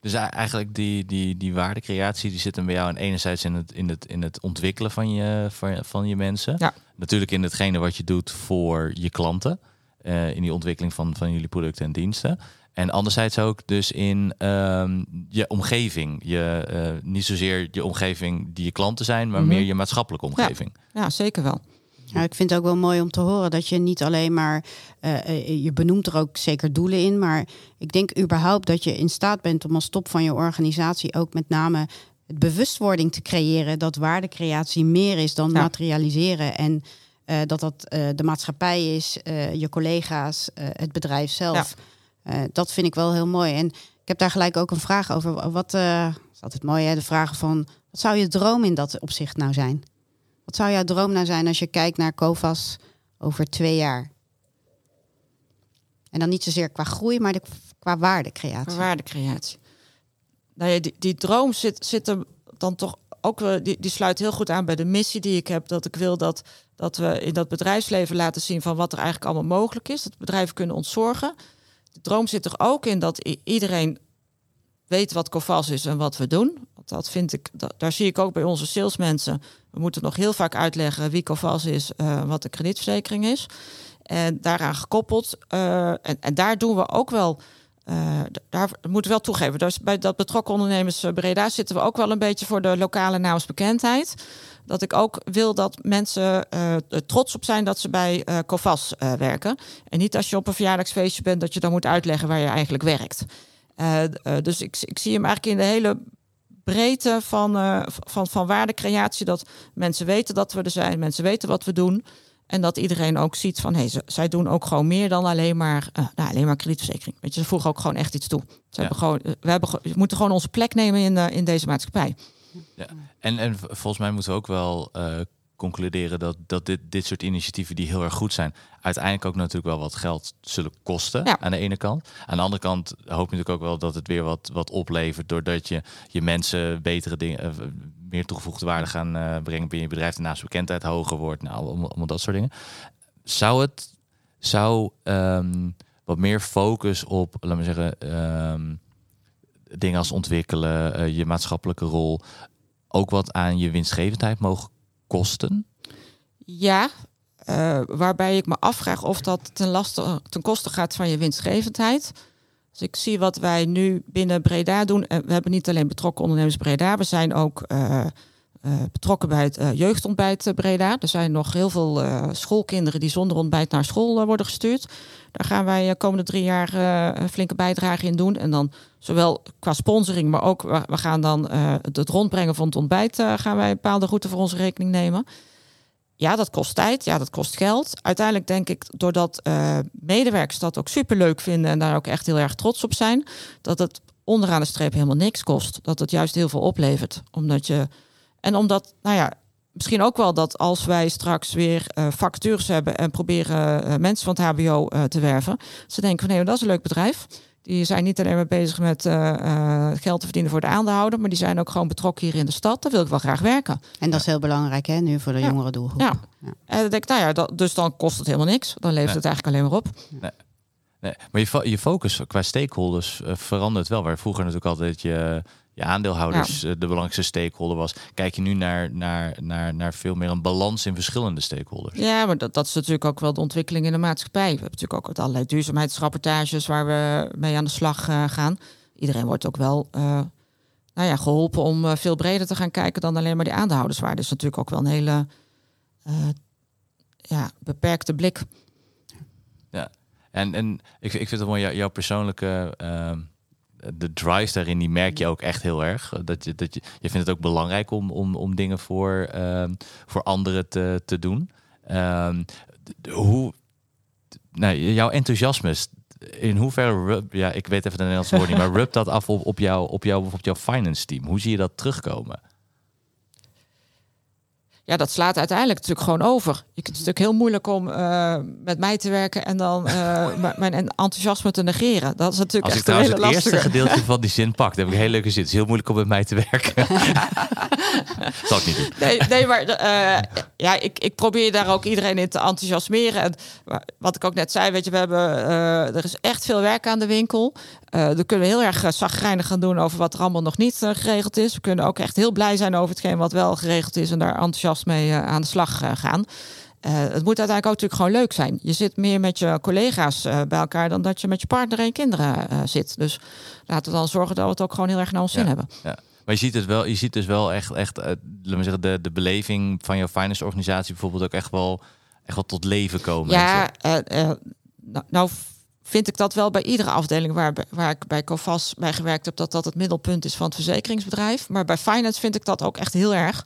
Dus eigenlijk die, die, die waardecreatie die zit hem bij jou en enerzijds in het, in het, in het ontwikkelen van je, van, van je mensen. Ja. Natuurlijk in hetgene wat je doet voor je klanten. Uh, in die ontwikkeling van, van jullie producten en diensten. En anderzijds ook dus in um, je omgeving. Je, uh, niet zozeer je omgeving die je klanten zijn, maar mm -hmm. meer je maatschappelijke omgeving. Ja, ja, zeker wel. Ja, ik vind het ook wel mooi om te horen dat je niet alleen maar, uh, je benoemt er ook zeker doelen in, maar ik denk überhaupt dat je in staat bent om als top van je organisatie ook met name het bewustwording te creëren dat waardecreatie meer is dan ja. materialiseren en uh, dat dat de maatschappij is, je collega's, het bedrijf zelf. Ja. Dat vind ik wel heel mooi. En ik heb daar gelijk ook een vraag over. Wat is altijd mooi, hè? De vraag van wat zou je droom in dat opzicht nou zijn? Wat zou jouw droom nou zijn als je kijkt naar COVAS over twee jaar? En dan niet zozeer qua groei, maar de, qua waardecreatie. Qua waardecreatie. Nou ja, die, die droom zit, zit er dan toch ook, die, die sluit heel goed aan bij de missie die ik heb. Dat ik wil dat, dat we in dat bedrijfsleven laten zien van wat er eigenlijk allemaal mogelijk is. Dat bedrijven kunnen ontzorgen de droom zit er ook in dat iedereen weet wat COVAS is en wat we doen. Dat vind ik, daar zie ik ook bij onze salesmensen. We moeten nog heel vaak uitleggen wie COVAS is, uh, wat de kredietverzekering is. En daaraan gekoppeld. Uh, en, daar doen we ook wel. Uh, daar moeten we wel toegeven. Dus bij dat betrokken ondernemers Breda zitten we ook wel een beetje voor de lokale naamsbekendheid dat ik ook wil dat mensen uh, trots op zijn dat ze bij Covas werken. En niet als je op een verjaardagsfeestje bent dat je dan moet uitleggen waar je eigenlijk werkt. dus ik, ik zie hem eigenlijk in de hele breedte van, van, van waardecreatie. Dat mensen weten dat we er zijn, mensen weten wat we doen. En dat iedereen ook ziet van, hé, hey, zij doen ook gewoon meer dan alleen maar, nou, alleen maar kredietverzekering. Weet je, ze voegen ook gewoon echt iets toe. Ze ja. hebben gewoon, we, hebben, we moeten gewoon onze plek nemen in, in deze maatschappij. Ja. En, en volgens mij moeten we ook wel uh, concluderen dat, dat dit, dit soort initiatieven die heel erg goed zijn, uiteindelijk ook natuurlijk wel wat geld zullen kosten ja. aan de ene kant. Aan de andere kant hoop je natuurlijk ook wel dat het weer wat, wat oplevert doordat je je mensen betere dingen, uh, meer toegevoegde waarde gaan uh, brengen binnen je bedrijf, de naamsbekendheid hoger wordt, nou, allemaal dat soort dingen. Zou het, zou um, wat meer focus op, laten we zeggen, um, dingen als ontwikkelen, uh, je maatschappelijke rol, ook wat aan je winstgevendheid mogen kosten? Ja, uh, waarbij ik me afvraag of dat ten, laste, ten koste gaat van je winstgevendheid. Dus ik zie wat wij nu binnen Breda doen. En we hebben niet alleen betrokken ondernemers Breda, we zijn ook uh, betrokken bij het uh, jeugdontbijt Breda. Er zijn nog heel veel schoolkinderen die zonder ontbijt naar school worden gestuurd. Daar gaan wij komende drie jaar een flinke bijdrage in doen. En dan zowel qua sponsoring, maar ook we gaan dan het rondbrengen van het ontbijt. gaan wij een bepaalde route voor onze rekening nemen. Ja, dat kost tijd. Ja, dat kost geld. Uiteindelijk denk ik, doordat medewerkers dat ook superleuk vinden en daar ook echt heel erg trots op zijn, dat het onderaan de streep helemaal niks kost. Dat het juist heel veel oplevert. Omdat je en omdat, nou ja, misschien ook wel dat als wij straks weer uh, vacatures hebben en proberen uh, mensen van het HBO uh, te werven, ze denken van nee, dat is een leuk bedrijf. Die zijn niet alleen maar bezig met geld te verdienen voor de aandeelhouder, maar die zijn ook gewoon betrokken hier in de stad. Daar wil ik wel graag werken. En dat is heel belangrijk, hè, nu voor de ja. jongere doelgroep. Ja. ja. En dan denk ik, nou ja, dat, dus dan kost het helemaal niks. Dan levert nee. het eigenlijk alleen maar op. Nee. Nee, maar je, je focus qua stakeholders verandert wel. Waar vroeger natuurlijk altijd je je aandeelhouders ja. de belangrijkste stakeholder was. Kijk je nu naar, naar, naar, naar veel meer een balans in verschillende stakeholders. Ja, maar dat, dat is natuurlijk ook wel de ontwikkeling in de maatschappij. We hebben natuurlijk ook allerlei duurzaamheidsrapportages waar we mee aan de slag uh, gaan. Iedereen wordt ook wel uh, nou ja, geholpen om uh, veel breder te gaan kijken dan alleen maar die aandeelhouderswaarde. is natuurlijk ook wel een hele ja, beperkte blik. Ja, en, en ik, ik vind het mooi, jouw persoonlijke de drive daarin, die merk je ook echt heel erg. Dat je, dat je, je vindt het ook belangrijk om, om, om dingen voor, um, voor anderen te, te doen. Um, hoe, nou, jouw enthousiasme, in hoeverre, rub, ja, ik weet even de Nederlandse woord niet, maar rub dat af op, op, jou, op, jou, op jouw finance team? Hoe zie je dat terugkomen? Ja, dat slaat uiteindelijk natuurlijk gewoon over. Je kunt het natuurlijk heel moeilijk om uh, met mij te werken en dan uh, mijn enthousiasme te negeren. Dat is natuurlijk Als echt ik het eerste lastige. gedeelte van die zin pak, dan heb ik een hele leuke zin. Het is heel moeilijk om met mij te werken. Zal ik niet doen. Nee, nee maar uh, ja, ik, ik probeer daar ook iedereen in te enthousiasmeren. En wat ik ook net zei, weet je, we hebben, er is echt veel werk aan de winkel. Uh, dan kunnen we heel erg zagrijnig gaan doen over wat er allemaal nog niet geregeld is. We kunnen ook echt heel blij zijn over hetgeen wat wel geregeld is en daar enthousiast mee aan de slag gaan. Het moet uiteindelijk ook natuurlijk gewoon leuk zijn. Je zit meer met je collega's bij elkaar dan dat je met je partner en kinderen uh, zit. Dus laten we dan zorgen dat we het ook gewoon heel erg naar ons zin hebben. Ja. Maar je ziet het wel, je ziet dus wel echt, echt laten we zeggen, de, de beleving van jouw finance organisatie bijvoorbeeld ook echt wel, echt wel tot leven komen. Ja, nou, nou vind ik dat wel bij iedere afdeling waar, waar ik bij Covas bij gewerkt heb, dat dat het middelpunt is van het verzekeringsbedrijf. Maar bij finance vind ik dat ook echt heel erg.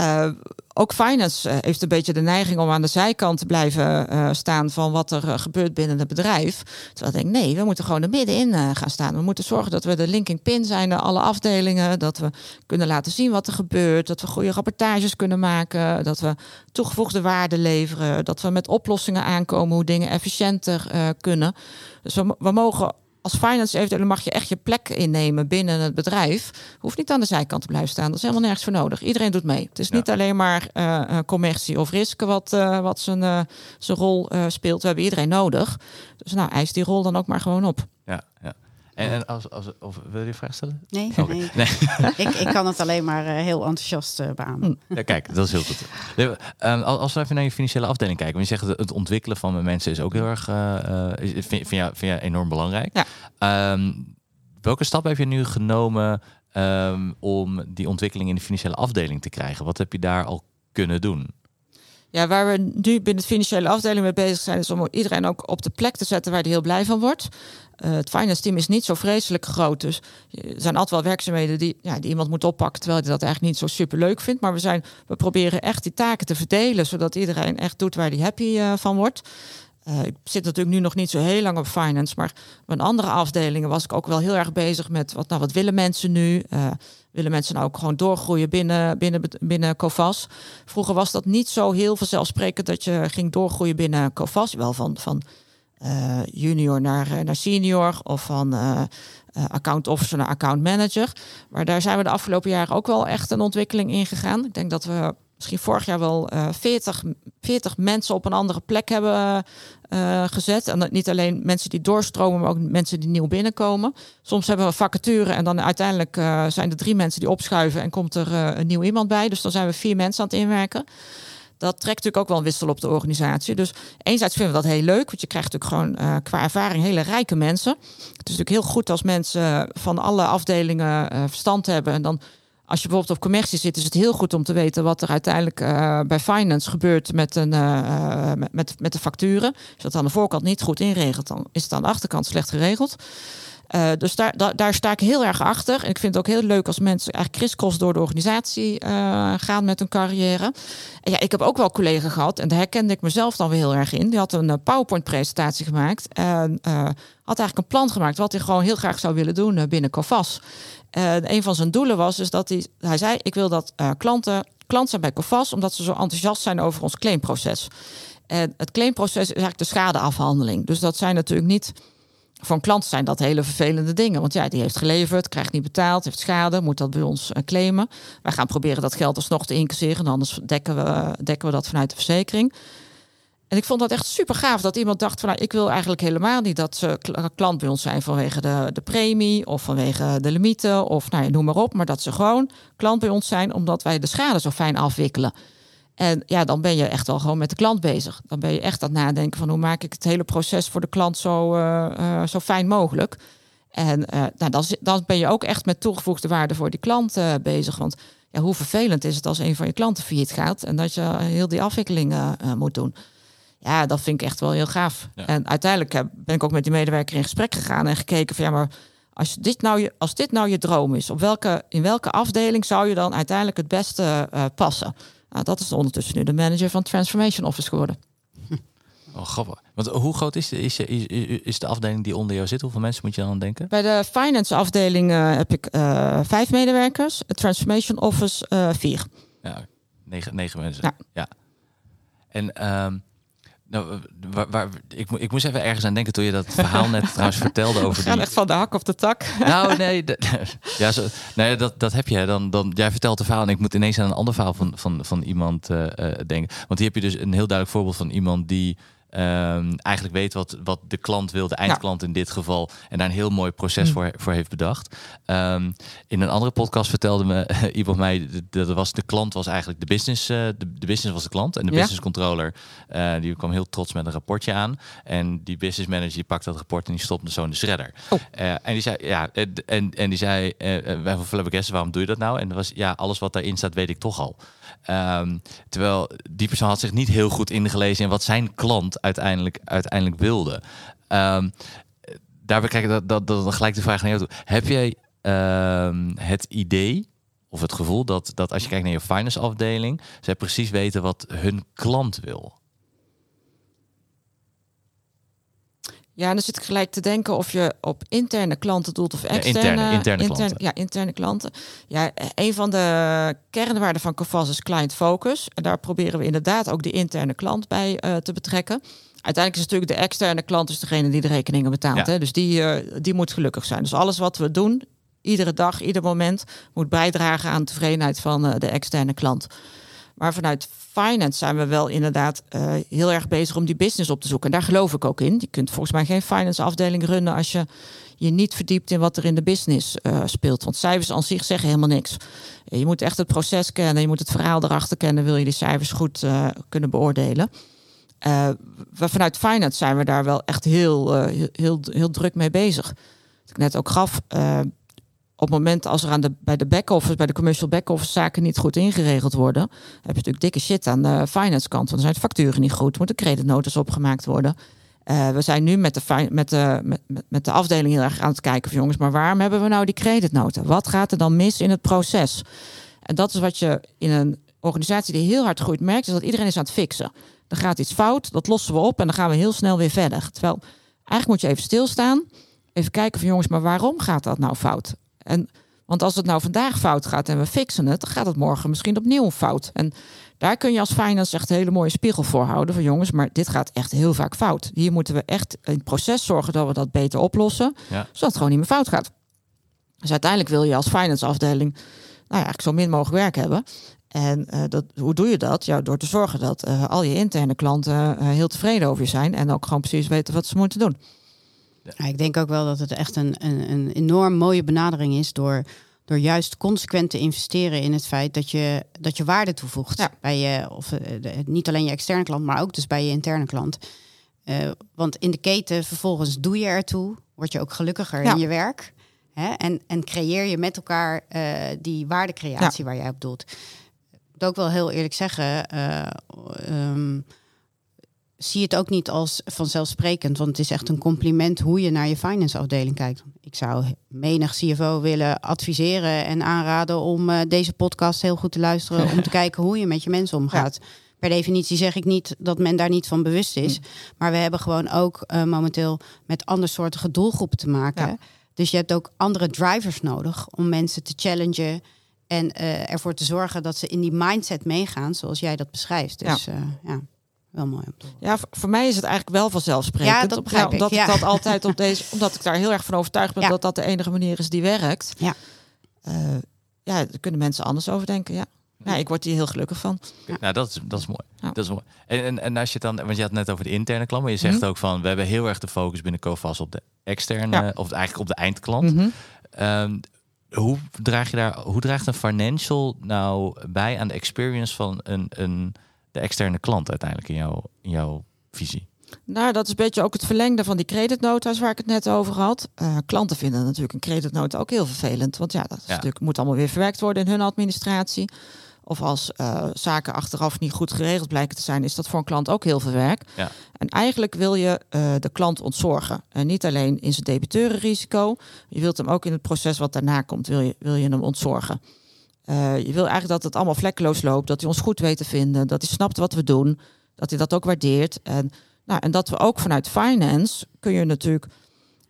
Uh, ook finance uh, heeft een beetje de neiging om aan de zijkant te blijven uh, staan van wat er gebeurt binnen het bedrijf. Terwijl ik denk, nee, we moeten gewoon er middenin gaan staan. We moeten zorgen dat we de linking pin zijn naar alle afdelingen. Dat we kunnen laten zien wat er gebeurt. Dat we goede rapportages kunnen maken. Dat we toegevoegde waarde leveren. Dat we met oplossingen aankomen hoe dingen efficiënter kunnen. Dus we mogen als finance eventueel mag je echt je plek innemen binnen het bedrijf. Hoeft niet aan de zijkant te blijven staan. Dat is helemaal nergens voor nodig. Iedereen doet mee. Het is niet alleen maar uh, commercie of risk wat, uh, wat zijn, uh, zijn rol speelt. We hebben iedereen nodig. Dus nou, eis die rol dan ook maar gewoon op. Ja, ja. En, en als, als, of, wil je een vraag stellen? Nee, okay. nee. nee. ik, ik kan het alleen maar uh, heel enthousiast uh, beamen. Ja, kijk, dat is heel goed. Nee, um, als we even naar je financiële afdeling kijken. Want je zegt het ontwikkelen van mensen is ook heel erg, uh, vind, vind, je, vind je enorm belangrijk. Ja. Um, welke stap heb je nu genomen um, om die ontwikkeling in de financiële afdeling te krijgen? Wat heb je daar al kunnen doen? Ja, waar we nu binnen de financiële afdeling mee bezig zijn, is om iedereen ook op de plek te zetten waar hij heel blij van wordt. Uh, het finance team is niet zo vreselijk groot. Dus er zijn altijd wel werkzaamheden die, ja, die iemand moet oppakken, terwijl hij dat eigenlijk niet zo super leuk vindt. Maar we, zijn, we proberen echt die taken te verdelen, zodat iedereen echt doet waar hij happy uh, van wordt. Ik zit natuurlijk nu nog niet zo heel lang op finance, maar met andere afdelingen was ik ook wel heel erg bezig met wat, nou, wat willen mensen nu? Willen mensen nou ook gewoon doorgroeien binnen, binnen, binnen COVAS? Vroeger was dat niet zo heel vanzelfsprekend dat je ging doorgroeien binnen COVAS. Wel van, van uh, junior naar, naar senior of van account officer naar account manager. Maar daar zijn we de afgelopen jaren ook wel echt een ontwikkeling in gegaan. Ik denk dat we misschien vorig jaar wel uh, 40, 40 mensen op een andere plek hebben uh, gezet. En niet alleen mensen die doorstromen, maar ook mensen die nieuw binnenkomen. Soms hebben we vacature en dan uiteindelijk uh, zijn er drie mensen die opschuiven en komt er uh, een nieuw iemand bij. Dus dan zijn we vier mensen aan het inwerken. Dat trekt natuurlijk ook wel wissel op de organisatie. Dus enerzijds vinden we dat heel leuk, want je krijgt natuurlijk gewoon qua ervaring hele rijke mensen. Het is natuurlijk heel goed als mensen van alle afdelingen verstand hebben en dan als je bijvoorbeeld op commercie zit, is het heel goed om te weten wat er uiteindelijk uh, bij finance gebeurt met, een, met, met de facturen. Als dat aan de voorkant niet goed inregelt, dan is het aan de achterkant slecht geregeld. Uh, dus daar, da, daar sta ik heel erg achter. En ik vind het ook heel leuk als mensen eigenlijk crisscross door de organisatie uh, gaan met hun carrière. En ja, ik heb ook wel collega's gehad, en daar herkende ik mezelf dan weer heel erg in. Die had een PowerPoint-presentatie gemaakt. En had eigenlijk een plan gemaakt wat hij gewoon heel graag zou willen doen binnen Covas. En een van zijn doelen was dus dat hij, zei: Ik wil dat klanten klant zijn bij Covas, omdat ze zo enthousiast zijn over ons claimproces. En het claimproces is eigenlijk de schadeafhandeling. Dus dat zijn natuurlijk niet. Van klanten zijn dat hele vervelende dingen. Want ja, die heeft geleverd, krijgt niet betaald, heeft schade, moet dat bij ons uh, claimen. Wij gaan proberen dat geld alsnog te incasseren, anders dekken we, dekken we dat vanuit de verzekering. En ik vond dat echt super gaaf dat iemand dacht van nou, ik wil eigenlijk helemaal niet dat ze klant bij ons zijn vanwege de, de premie of vanwege de limieten of nou, noem maar op. Maar dat ze gewoon klant bij ons zijn omdat wij de schade zo fijn afwikkelen. En ja, dan ben je echt wel gewoon met de klant bezig. Dan ben je echt aan het nadenken van hoe maak ik het hele proces voor de klant zo, uh, uh, zo fijn mogelijk. En uh, nou, dan, dan ben je ook echt met toegevoegde waarde voor die klant bezig. Want ja, hoe vervelend is het als een van je klanten failliet gaat en dat je heel die afwikkeling moet doen. Ja, dat vind ik echt wel heel gaaf. En uiteindelijk heb, ben ik ook met die medewerker in gesprek gegaan en gekeken van ja, maar als dit nou je, als dit nou je droom is, op welke, in welke afdeling zou je dan uiteindelijk het beste passen? Nou, dat is ondertussen nu de manager van Transformation Office geworden. Oh, grappig. Want hoe groot is de, is, is, is de afdeling die onder jou zit? Hoeveel mensen moet je dan denken? Bij de finance afdeling uh, heb ik uh, vijf medewerkers. Het Transformation Office uh, vier. Ja, negen, negen mensen. Ja. ja. En um, Nou, waar, waar, ik, ik moest even ergens aan denken toen je dat verhaal net trouwens vertelde over We gaan die... echt van de hak op de tak. Nou, nee, ja, zo, nee dat, dat heb je. Dan, dan, jij vertelt een verhaal en ik moet ineens aan een ander verhaal van, van, van iemand eh, eh, denken. Want hier heb je dus een heel duidelijk voorbeeld van iemand die ehm, eigenlijk weet wat, wat de klant wil, de eindklant in dit geval, en daar een heel mooi proces Mm. voor, voor heeft bedacht. Ehm, in een andere podcast vertelde me iemand mij dat was de klant was eigenlijk de business, eh, de, de business was de klant en de Ja. business controller eh, die kwam heel trots met een rapportje aan en die business manager die pakt dat rapport en die stopte zo in de shredder. Oh. Eh, en die zei, ja, en, en die zei, wij van waarom doe je dat nou? En dat was, ja, alles wat daarin staat weet ik toch al. Ehm, terwijl die persoon had zich niet heel goed ingelezen in wat zijn klant uiteindelijk, uiteindelijk wilde. Ehm, daarbij kijk ik dat, dat, dat gelijk de vraag naar jou toe. Heb jij ehm, het idee of het gevoel dat, dat als je kijkt naar je finance afdeling, zij precies weten wat hun klant wil? Ja, en dan zit ik gelijk te denken of je op interne klanten doet of externe. interne- interne klanten. Ja, interne klanten. Ja, een van de kernwaarden van Covas is client focus. En daar proberen we inderdaad ook de interne klant bij eh, te betrekken. Uiteindelijk is natuurlijk de externe klant dus degene die de rekeningen betaalt. Ja. Hè? Dus die, eh, die moet gelukkig zijn. Dus alles wat we doen, iedere dag, ieder moment, moet bijdragen aan de tevredenheid van eh, de externe klant. Maar vanuit finance zijn we wel inderdaad eh, heel erg bezig om die business op te zoeken. En daar geloof ik ook in. Je kunt volgens mij geen finance afdeling runnen als je je niet verdiept in wat er in de business eh, speelt. Want cijfers aan zich zeggen helemaal niks. Je moet echt het proces kennen, je moet het verhaal erachter kennen, wil je die cijfers goed eh, kunnen beoordelen. We, vanuit finance zijn we daar wel echt heel, heel, heel, heel druk mee bezig. Wat ik net ook gaf, op het moment als er aan de, bij de back-office, bij de commercial back-office zaken niet goed ingeregeld worden, heb je natuurlijk dikke shit aan de finance kant. Want dan zijn de facturen niet goed, moeten creditnotes opgemaakt worden. Eh, we zijn nu met de, met, de, met de afdeling heel erg aan het kijken van jongens, maar waarom hebben we nou die creditnoten? Wat gaat er dan mis in het proces? En dat is wat je in een organisatie die heel hard groeit merkt, is dat iedereen is aan het fixen. Er gaat iets fout, dat lossen we op en dan gaan we heel snel weer verder. Terwijl eigenlijk moet je even stilstaan, even kijken van jongens, maar waarom gaat dat nou fout? En, want als het nou vandaag fout gaat en we fixen het, dan gaat het morgen misschien opnieuw fout. En daar kun je als finance echt een hele mooie spiegel voor houden van jongens, maar dit gaat echt heel vaak fout. Hier moeten we echt in het proces zorgen dat we dat beter oplossen, Ja. zodat het gewoon niet meer fout gaat. Dus uiteindelijk wil je als finance afdeling nou ja, eigenlijk zo min mogelijk werk hebben. En eh, dat, hoe doe je dat? Ja, door te zorgen dat eh, al je interne klanten eh, heel tevreden over je zijn en ook gewoon precies weten wat ze moeten doen. Ja, ik denk ook wel dat het echt een, een, een enorm mooie benadering is door, door juist consequent te investeren in het feit dat je, dat je waarde toevoegt Ja. bij je, of eh, de- niet alleen je externe klant, maar ook dus bij je interne klant. Eh, want in de keten vervolgens doe je ertoe, word je ook gelukkiger Ja. in je werk. Hè? En, en creëer je met elkaar eh, die waardecreatie waar jij op doelt. Ik moet ook wel heel eerlijk zeggen, eh, ehm, zie het ook niet als vanzelfsprekend, want het is echt een compliment hoe je naar je finance afdeling kijkt. Ik zou menig CFO willen adviseren en aanraden om eh, deze podcast heel goed te luisteren, om te kijken hoe je met je mensen omgaat. Per definitie zeg ik niet dat men daar niet van bewust is, Mm. maar we hebben gewoon ook eh, momenteel met andersoortige doelgroepen te maken. Ja. Dus je hebt ook andere drivers nodig om mensen te challengen en eh, ervoor te zorgen dat ze in die mindset meegaan, zoals jij dat beschrijft. Dus ja, ja wel mooi. om te horen. Ja, voor, mij is het eigenlijk wel vanzelfsprekend. Ja, dat begrijp ik, omdat ja. ik dat altijd op deze, omdat ik daar heel erg van overtuigd ben Ja. dat dat de enige manier is die werkt. Ja. Eh, ja, daar kunnen mensen anders over denken. Ja. ja, ik word hier heel gelukkig van. Nou, dat is, dat is mooi. Ja. Dat is mooi. En, en, en als je het dan, want je had het net over de interne klant, maar je zegt Mhm. ook van, we hebben heel erg de focus binnen COFAS op de externe, Ja. of eigenlijk op de eindklant. Mhm. Ehm, hoe draag je daar, hoe draagt een financial nou bij aan de experience van een, een, de externe klant uiteindelijk in jouw, in jouw visie? Nou, dat is een beetje ook het verlengde van die creditnota's waar ik het net over had. Eh, klanten vinden natuurlijk een creditnota ook heel vervelend. Want ja, dat is Ja. natuurlijk, moet allemaal weer verwerkt worden in hun administratie. Of als eh, zaken achteraf niet goed geregeld blijken te zijn, is dat voor een klant ook heel veel werk. Ja. En eigenlijk wil je eh, de klant ontzorgen. En niet alleen in zijn debiteurenrisico. Je wilt hem ook in het proces wat daarna komt, wil je, wil je hem ontzorgen. Eh, je wil eigenlijk dat het allemaal vlekkeloos loopt. Dat hij ons goed weet te vinden. Dat hij snapt wat we doen. Dat hij dat ook waardeert. En, nou, en dat we ook vanuit finance kun je natuurlijk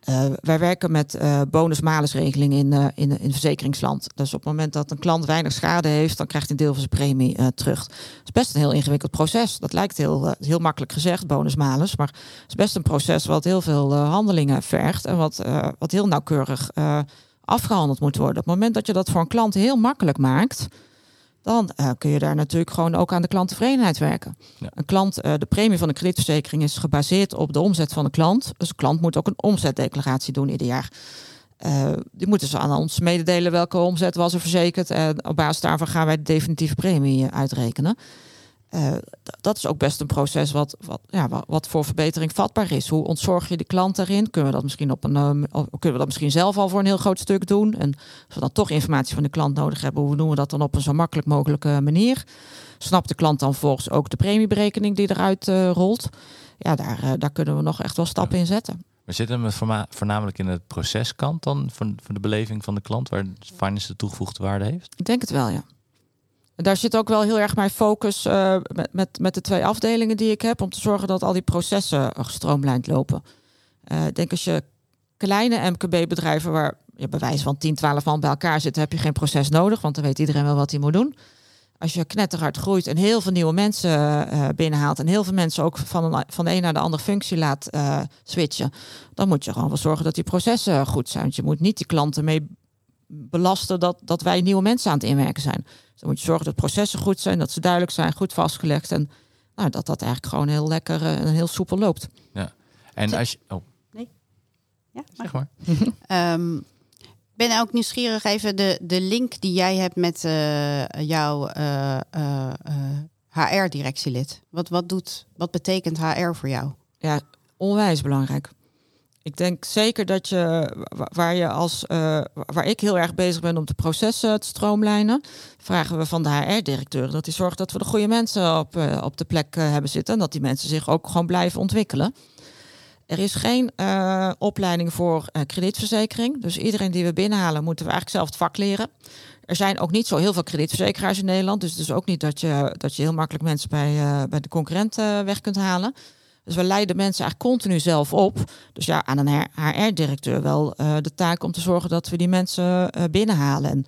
Uh, wij werken met uh, bonus-malusregeling in, uh, in, in verzekeringsland. Dus op het moment dat een klant weinig schade heeft, dan krijgt hij een deel van zijn premie terug. Het is best een heel ingewikkeld proces. Dat lijkt heel, heel makkelijk gezegd, bonus-malus. Maar het is best een proces wat heel veel handelingen vergt en wat, wat heel nauwkeurig afgehandeld moet worden. Op het moment dat je dat voor een klant heel makkelijk maakt, dan uh, kun je daar natuurlijk gewoon ook aan de klanttevredenheid werken. Een klant, uh, de premie van een kredietverzekering is gebaseerd op de omzet van de klant. Dus de klant moet ook een omzetdeclaratie doen ieder jaar. Uh, die moeten ze aan ons mededelen welke omzet was er verzekerd. En op basis daarvan gaan wij de definitieve premie uitrekenen. Uh, dat is ook best een proces wat, wat, ja, wat voor verbetering vatbaar is. Hoe ontzorg je de klant daarin? Kunnen we dat misschien op een um, kunnen we dat misschien zelf al voor een heel groot stuk doen? En als we dan toch informatie van de klant nodig hebben, hoe doen we dat dan op een zo makkelijk mogelijke manier? Snapt de klant dan volgens ook de premieberekening die eruit uh, rolt? Ja, daar, uh, daar kunnen we nog echt wel stappen in zetten. We zitten we voornamelijk in het proceskant dan van, van de beleving van de klant, waar finance de toegevoegde waarde heeft? Ik denk het wel, ja daar zit ook wel heel erg mijn focus uh, met, met, met de twee afdelingen die ik heb, om te zorgen dat al die processen gestroomlijnd lopen. Uh, ik denk als je kleine MKB-bedrijven waar je bij wijze van 10, 12 man bij elkaar zit, heb je geen proces nodig, want dan weet iedereen wel wat hij moet doen. Als je knetterhard groeit en heel veel nieuwe mensen binnenhaalt en heel veel mensen ook van, een, van de een naar de andere functie laat switchen, dan moet je gewoon wel zorgen dat die processen goed zijn. Want je moet niet die klanten mee belasten dat, dat wij nieuwe mensen aan het inwerken zijn. Dus dan moet je zorgen dat processen goed zijn, dat ze duidelijk zijn, goed vastgelegd. En nou, dat dat eigenlijk gewoon heel lekker uh, en heel soepel loopt. Ja. En als je. Oh. Nee. Ja, zeg maar. um, ben ook nieuwsgierig even de, de link die jij hebt met uh, jouw uh, HR-directielid. Wat, wat, doet, wat betekent HR voor jou? Ja, onwijs belangrijk. Ik denk zeker dat je, waar je als, uh, waar ik heel erg bezig ben om de processen te stroomlijnen, vragen we van de HR-directeur dat hij zorgt dat we de goede mensen op, uh, op de plek uh, hebben zitten en dat die mensen zich ook gewoon blijven ontwikkelen. Er is geen opleiding voor kredietverzekering, dus iedereen die we binnenhalen moeten we eigenlijk zelf het vak leren. Er zijn ook niet zo heel veel kredietverzekeraars in Nederland, dus het is ook niet dat je, dat je heel makkelijk mensen bij, bij de concurrent weg kunt halen. Dus we leiden mensen eigenlijk continu zelf op. Dus ja, aan een HR-directeur wel uh, de taak om te zorgen dat we die mensen uh, binnenhalen. En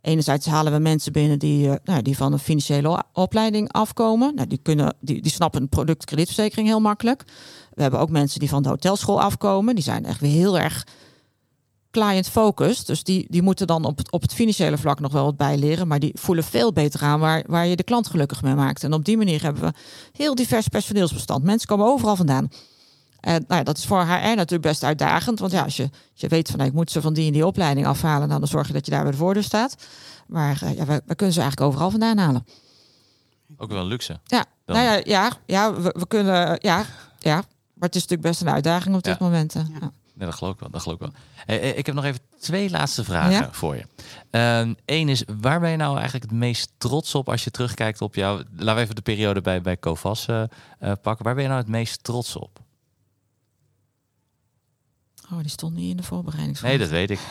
enerzijds halen we mensen binnen die, uh, nou, die van een financiële opleiding afkomen. Nou, die, kunnen, die, die snappen een product kredietverzekering heel makkelijk. We hebben ook mensen die van de hotelschool afkomen. Die zijn echt weer heel erg client focused. Dus die, die moeten dan op het, op het financiële vlak nog wel wat bijleren. Maar die voelen veel beter aan waar, waar je de klant gelukkig mee maakt. En op die manier hebben we heel divers personeelsbestand. Mensen komen overal vandaan. En nou ja, dat is voor HR natuurlijk best uitdagend. Want ja, als je, als je weet van nou, ik moet ze van die en die opleiding afhalen, dan zorg je dat je daar bij de voordeur staat. Maar uh, ja, we, we, kunnen ze eigenlijk overal vandaan halen. Ook wel luxe. Ja, dan. nou ja, ja, ja we, we, kunnen, ja, ja. Maar het is natuurlijk best een uitdaging op dit ja. moment. Uh, ja. Nee, dat geloof ik wel. Dat geloof ik wel. Hey, ik heb nog even twee laatste vragen ja? voor je. Eén um, is, waar ben je nou eigenlijk het meest trots op als je terugkijkt op jouw... Laten we even de periode bij, bij Covas uh, uh, pakken. Waar ben je nou het meest trots op? Oh, die stond niet in de voorbereiding. Nee, dat weet ik.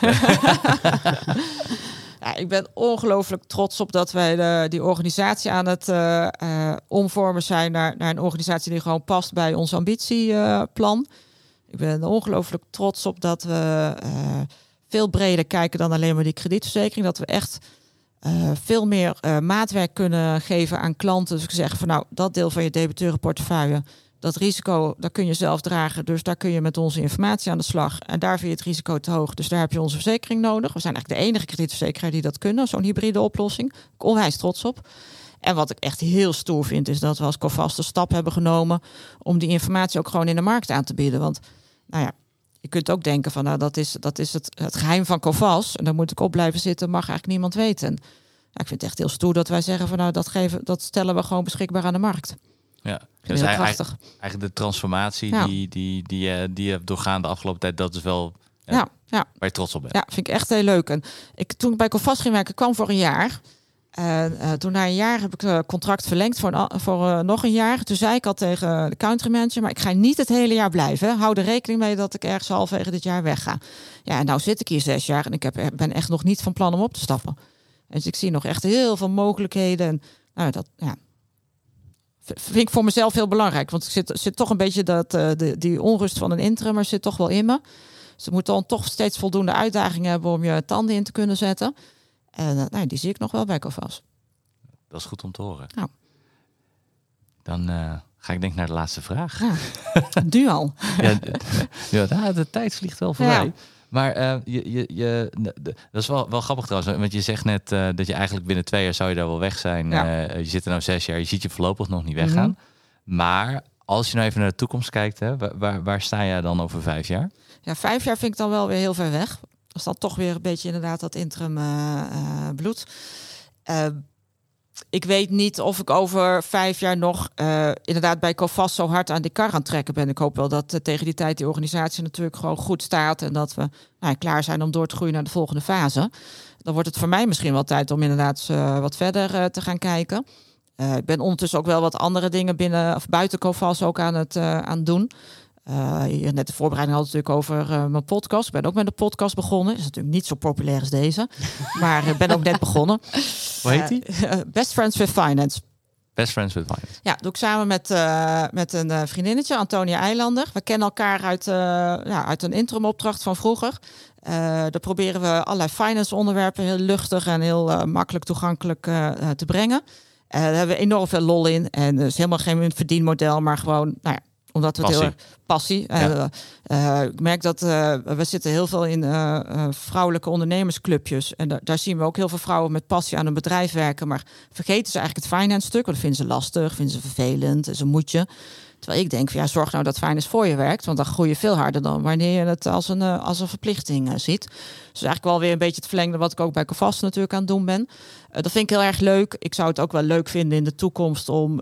ja, ik ben ongelooflijk trots op dat wij de, die organisatie aan het uh, uh, omvormen zijn naar, naar een organisatie die gewoon past bij ons ambitieplan. Ik ben ongelooflijk trots op dat we uh, veel breder kijken dan alleen maar die kredietverzekering. Dat we echt uh, veel meer uh, maatwerk kunnen geven aan klanten. Dus ik zeg van nou, dat deel van je debiteurenportefeuille, dat risico, dat kun je zelf dragen. Dus daar kun je met onze informatie aan de slag. En daar vind je het risico te hoog. Dus daar heb je onze verzekering nodig. We zijn eigenlijk de enige kredietverzekeraar die dat kunnen. Zo'n hybride oplossing. Ik onwijs trots op. En wat ik echt heel stoer vind, is dat we als Covast stap hebben genomen om die informatie ook gewoon in de markt aan te bieden. Want nou ja, je kunt ook denken van nou dat is, dat is het, het geheim van Covas. En daar moet ik op blijven zitten, mag eigenlijk niemand weten. En, ik vind het echt heel stoer dat wij zeggen van nou dat, geven, dat stellen we gewoon beschikbaar aan de markt. Ja, dus. Eigenlijk, eigenlijk de transformatie ja. die, die, die, uh, die je hebt doorgaan de afgelopen tijd, dat is wel ja, ja, ja. waar je trots op bent. Ja, vind ik echt heel leuk. En ik, toen ik bij Covas ging werken, kwam voor een jaar. En uh, toen na een jaar heb ik het contract verlengd voor, voor uh, nog een jaar. Toen zei ik al tegen de country maar ik ga niet het hele jaar blijven. Hou er rekening mee dat ik ergens halverwege dit jaar wegga. Ja, en nou zit ik hier zes jaar en ik heb, ben echt nog niet van plan om op te stappen. Dus ik zie nog echt heel veel mogelijkheden. En nou, dat ja, vind ik voor mezelf heel belangrijk. Want ik zit, zit toch een beetje dat, die onrust van een interim, maar zit toch wel in me. Dus je moet dan toch steeds voldoende uitdagingen hebben om je tanden in te kunnen zetten. En uh, nou, die zie ik nog wel bij Covas. Dat is goed om te horen. Nou. Dan uh, ga ik denk naar de laatste vraag. Ja. nu al. ja, de, de, tijd vliegt wel voorbij. Ja. Maar uh, je, je, je, dat is wel, wel grappig trouwens. Want je zegt net dat je eigenlijk binnen twee jaar zou je daar wel weg zijn. Je zit er nou zes jaar. Je ziet je voorlopig nog niet weggaan. Mm -hmm. Maar als je nou even naar de toekomst kijkt, hè, waar, waar sta jij dan over vijf jaar? Ja, vijf jaar vind ik dan wel weer heel ver weg. Als dat toch weer een beetje inderdaad dat interim bloed ik weet niet of ik over vijf jaar nog inderdaad bij Covas zo hard aan die kar aan trekken ben. Ik hoop wel dat tegen die tijd die organisatie natuurlijk gewoon goed staat en dat we nou, klaar zijn om door te groeien naar de volgende fase. Dan wordt het voor mij misschien wel tijd om inderdaad wat verder te gaan kijken. ik ben ondertussen ook wel wat andere dingen binnen of buiten Covas ook aan het, aan doen. Uh, hier net de voorbereiding had natuurlijk over uh, mijn podcast. Ik ben ook met een podcast begonnen. Is natuurlijk niet zo populair als deze. maar ik ben ook net begonnen. Hoe heet die? Uh, Best Friends with Finance. Best Friends with Finance. Ja, doe ik samen met, met een vriendinnetje, Antonia Eilander. We kennen elkaar uit, ja, uit een interim opdracht van vroeger. daar proberen we allerlei finance onderwerpen heel luchtig en heel makkelijk toegankelijk te brengen. daar hebben we enorm veel lol in. En het is helemaal geen verdienmodel, maar gewoon nou ja, omdat we passie. het heel erg passie. Ja. Uh, uh, ik merk dat uh, we zitten heel veel in vrouwelijke ondernemersclubjes. En da daar zien we ook heel veel vrouwen met passie aan een bedrijf werken. Maar vergeten ze eigenlijk het finance stuk. Want dat vinden ze lastig, vinden ze vervelend, is een moedje. Terwijl ik denk, ja, zorg nou dat finance voor je werkt. Want dan groei je veel harder dan wanneer je het als een, als een verplichting ziet. Dus eigenlijk wel weer een beetje het verlengde wat ik ook bij Covas natuurlijk aan het doen ben. dat vind ik heel erg leuk. Ik zou het ook wel leuk vinden in de toekomst om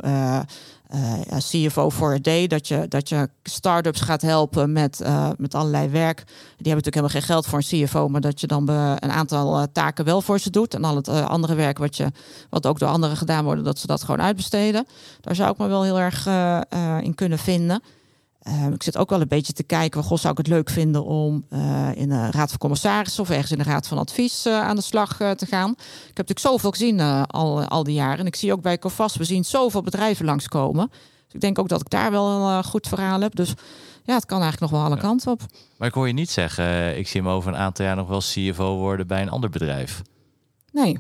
ja, CFO voor a day, dat je, dat je start-ups gaat helpen met, uh, met allerlei werk. Die hebben natuurlijk helemaal geen geld voor een CFO, maar dat je dan een aantal uh, taken wel voor ze doet. En al het andere werk wat, je, wat ook door anderen gedaan wordt, dat ze dat gewoon uitbesteden. Daar zou ik me wel heel erg in kunnen vinden. Uh, ik zit ook wel een beetje te kijken, goh, zou ik het leuk vinden om uh, in de Raad van Commissarissen of ergens in de Raad van Advies uh, aan de slag te gaan. Ik heb natuurlijk zoveel gezien al, al die jaren. En ik zie ook bij Covas, we zien zoveel bedrijven langskomen. Dus ik denk ook dat ik daar wel een goed verhaal heb. Dus ja, het kan eigenlijk nog wel alle ja. kanten op. Maar ik hoor je niet zeggen, ik zie hem over een aantal jaar nog wel CFO worden bij een ander bedrijf. Nee,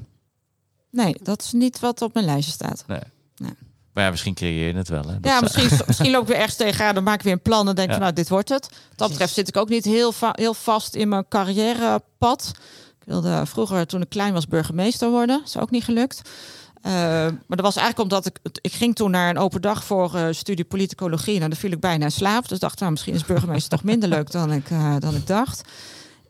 nee, dat is niet wat op mijn lijstje staat. Nee. nee. Maar ja, misschien creëer je het wel. Hè? Dat ja, misschien, misschien loop ik weer ergens tegenaan. Dan maak ik weer een plan en denk ja. van, nou, dit wordt het. Wat dat betreft zit ik ook niet heel, heel vast in mijn carrièrepad. Ik wilde vroeger, toen ik klein was, burgemeester worden. Dat is ook niet gelukt. Uh, maar dat was eigenlijk omdat ik... Ik ging toen naar een open dag voor uh, studie politicologie. En nou, dan viel ik bijna in slaap. Dus dacht, nou, misschien is burgemeester toch minder leuk dan ik, uh, dan ik dacht.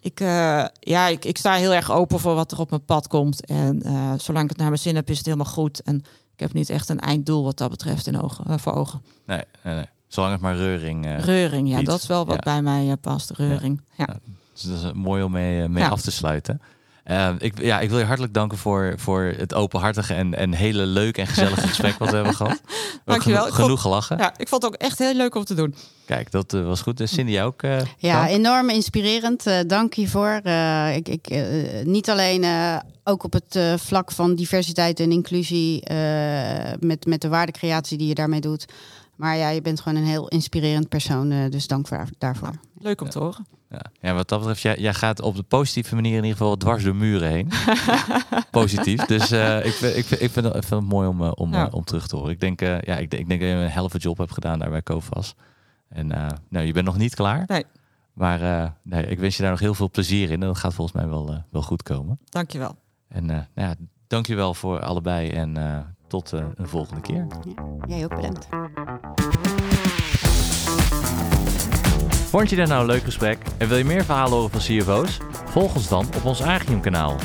Ik, uh, ja, ik, ik, sta heel erg open voor wat er op mijn pad komt. En uh, zolang ik het naar mijn zin heb, is het helemaal goed. En ik heb niet echt een einddoel wat dat betreft in ogen, uh, voor ogen. Nee, nee, nee, zolang het maar reuring. reuring, ja, biedt. dat is wel wat ja. bij mij past. Reuring. Ja. ja. Dus dat is mooi om mee, mee af te sluiten. Uh, ik, ja, ik wil je hartelijk danken voor, voor het openhartige en, en hele leuk en gezellige gesprek wat we hebben gehad. Dankjewel. Geno genoeg gelachen. Ja, ik vond het ook echt heel leuk om te doen. Kijk, dat uh, was goed. En Cindy ook. Uh, ja, dank. enorm inspirerend. Uh, dank hiervoor. ik, ik, niet alleen ook op het vlak van diversiteit en inclusie met, met de waardecreatie die je daarmee doet. Maar ja, je bent gewoon een heel inspirerend persoon. dus dank voor, daarvoor. Nou, leuk om te horen. Ja. ja, wat dat betreft, jij, jij gaat op de positieve manier in ieder geval dwars door muren heen. Positief. Dus uh, ik, ik, ik, vind, ik vind het mooi om, uh, om, ja. uh, om terug te horen. Ik denk, ja, ik, ik denk dat je een helft job hebt gedaan daar bij Covas. En nou, je bent nog niet klaar. Nee. Maar nee, ik wens je daar nog heel veel plezier in. En dat gaat volgens mij wel, wel goed komen. Dankjewel. En nou ja, dankjewel voor allebei. En tot een volgende keer. Ja, jij ook bedankt. Vond je dit nou een leuk gesprek en wil je meer verhalen horen van CFO's? Volg ons dan op ons Agium kanaal.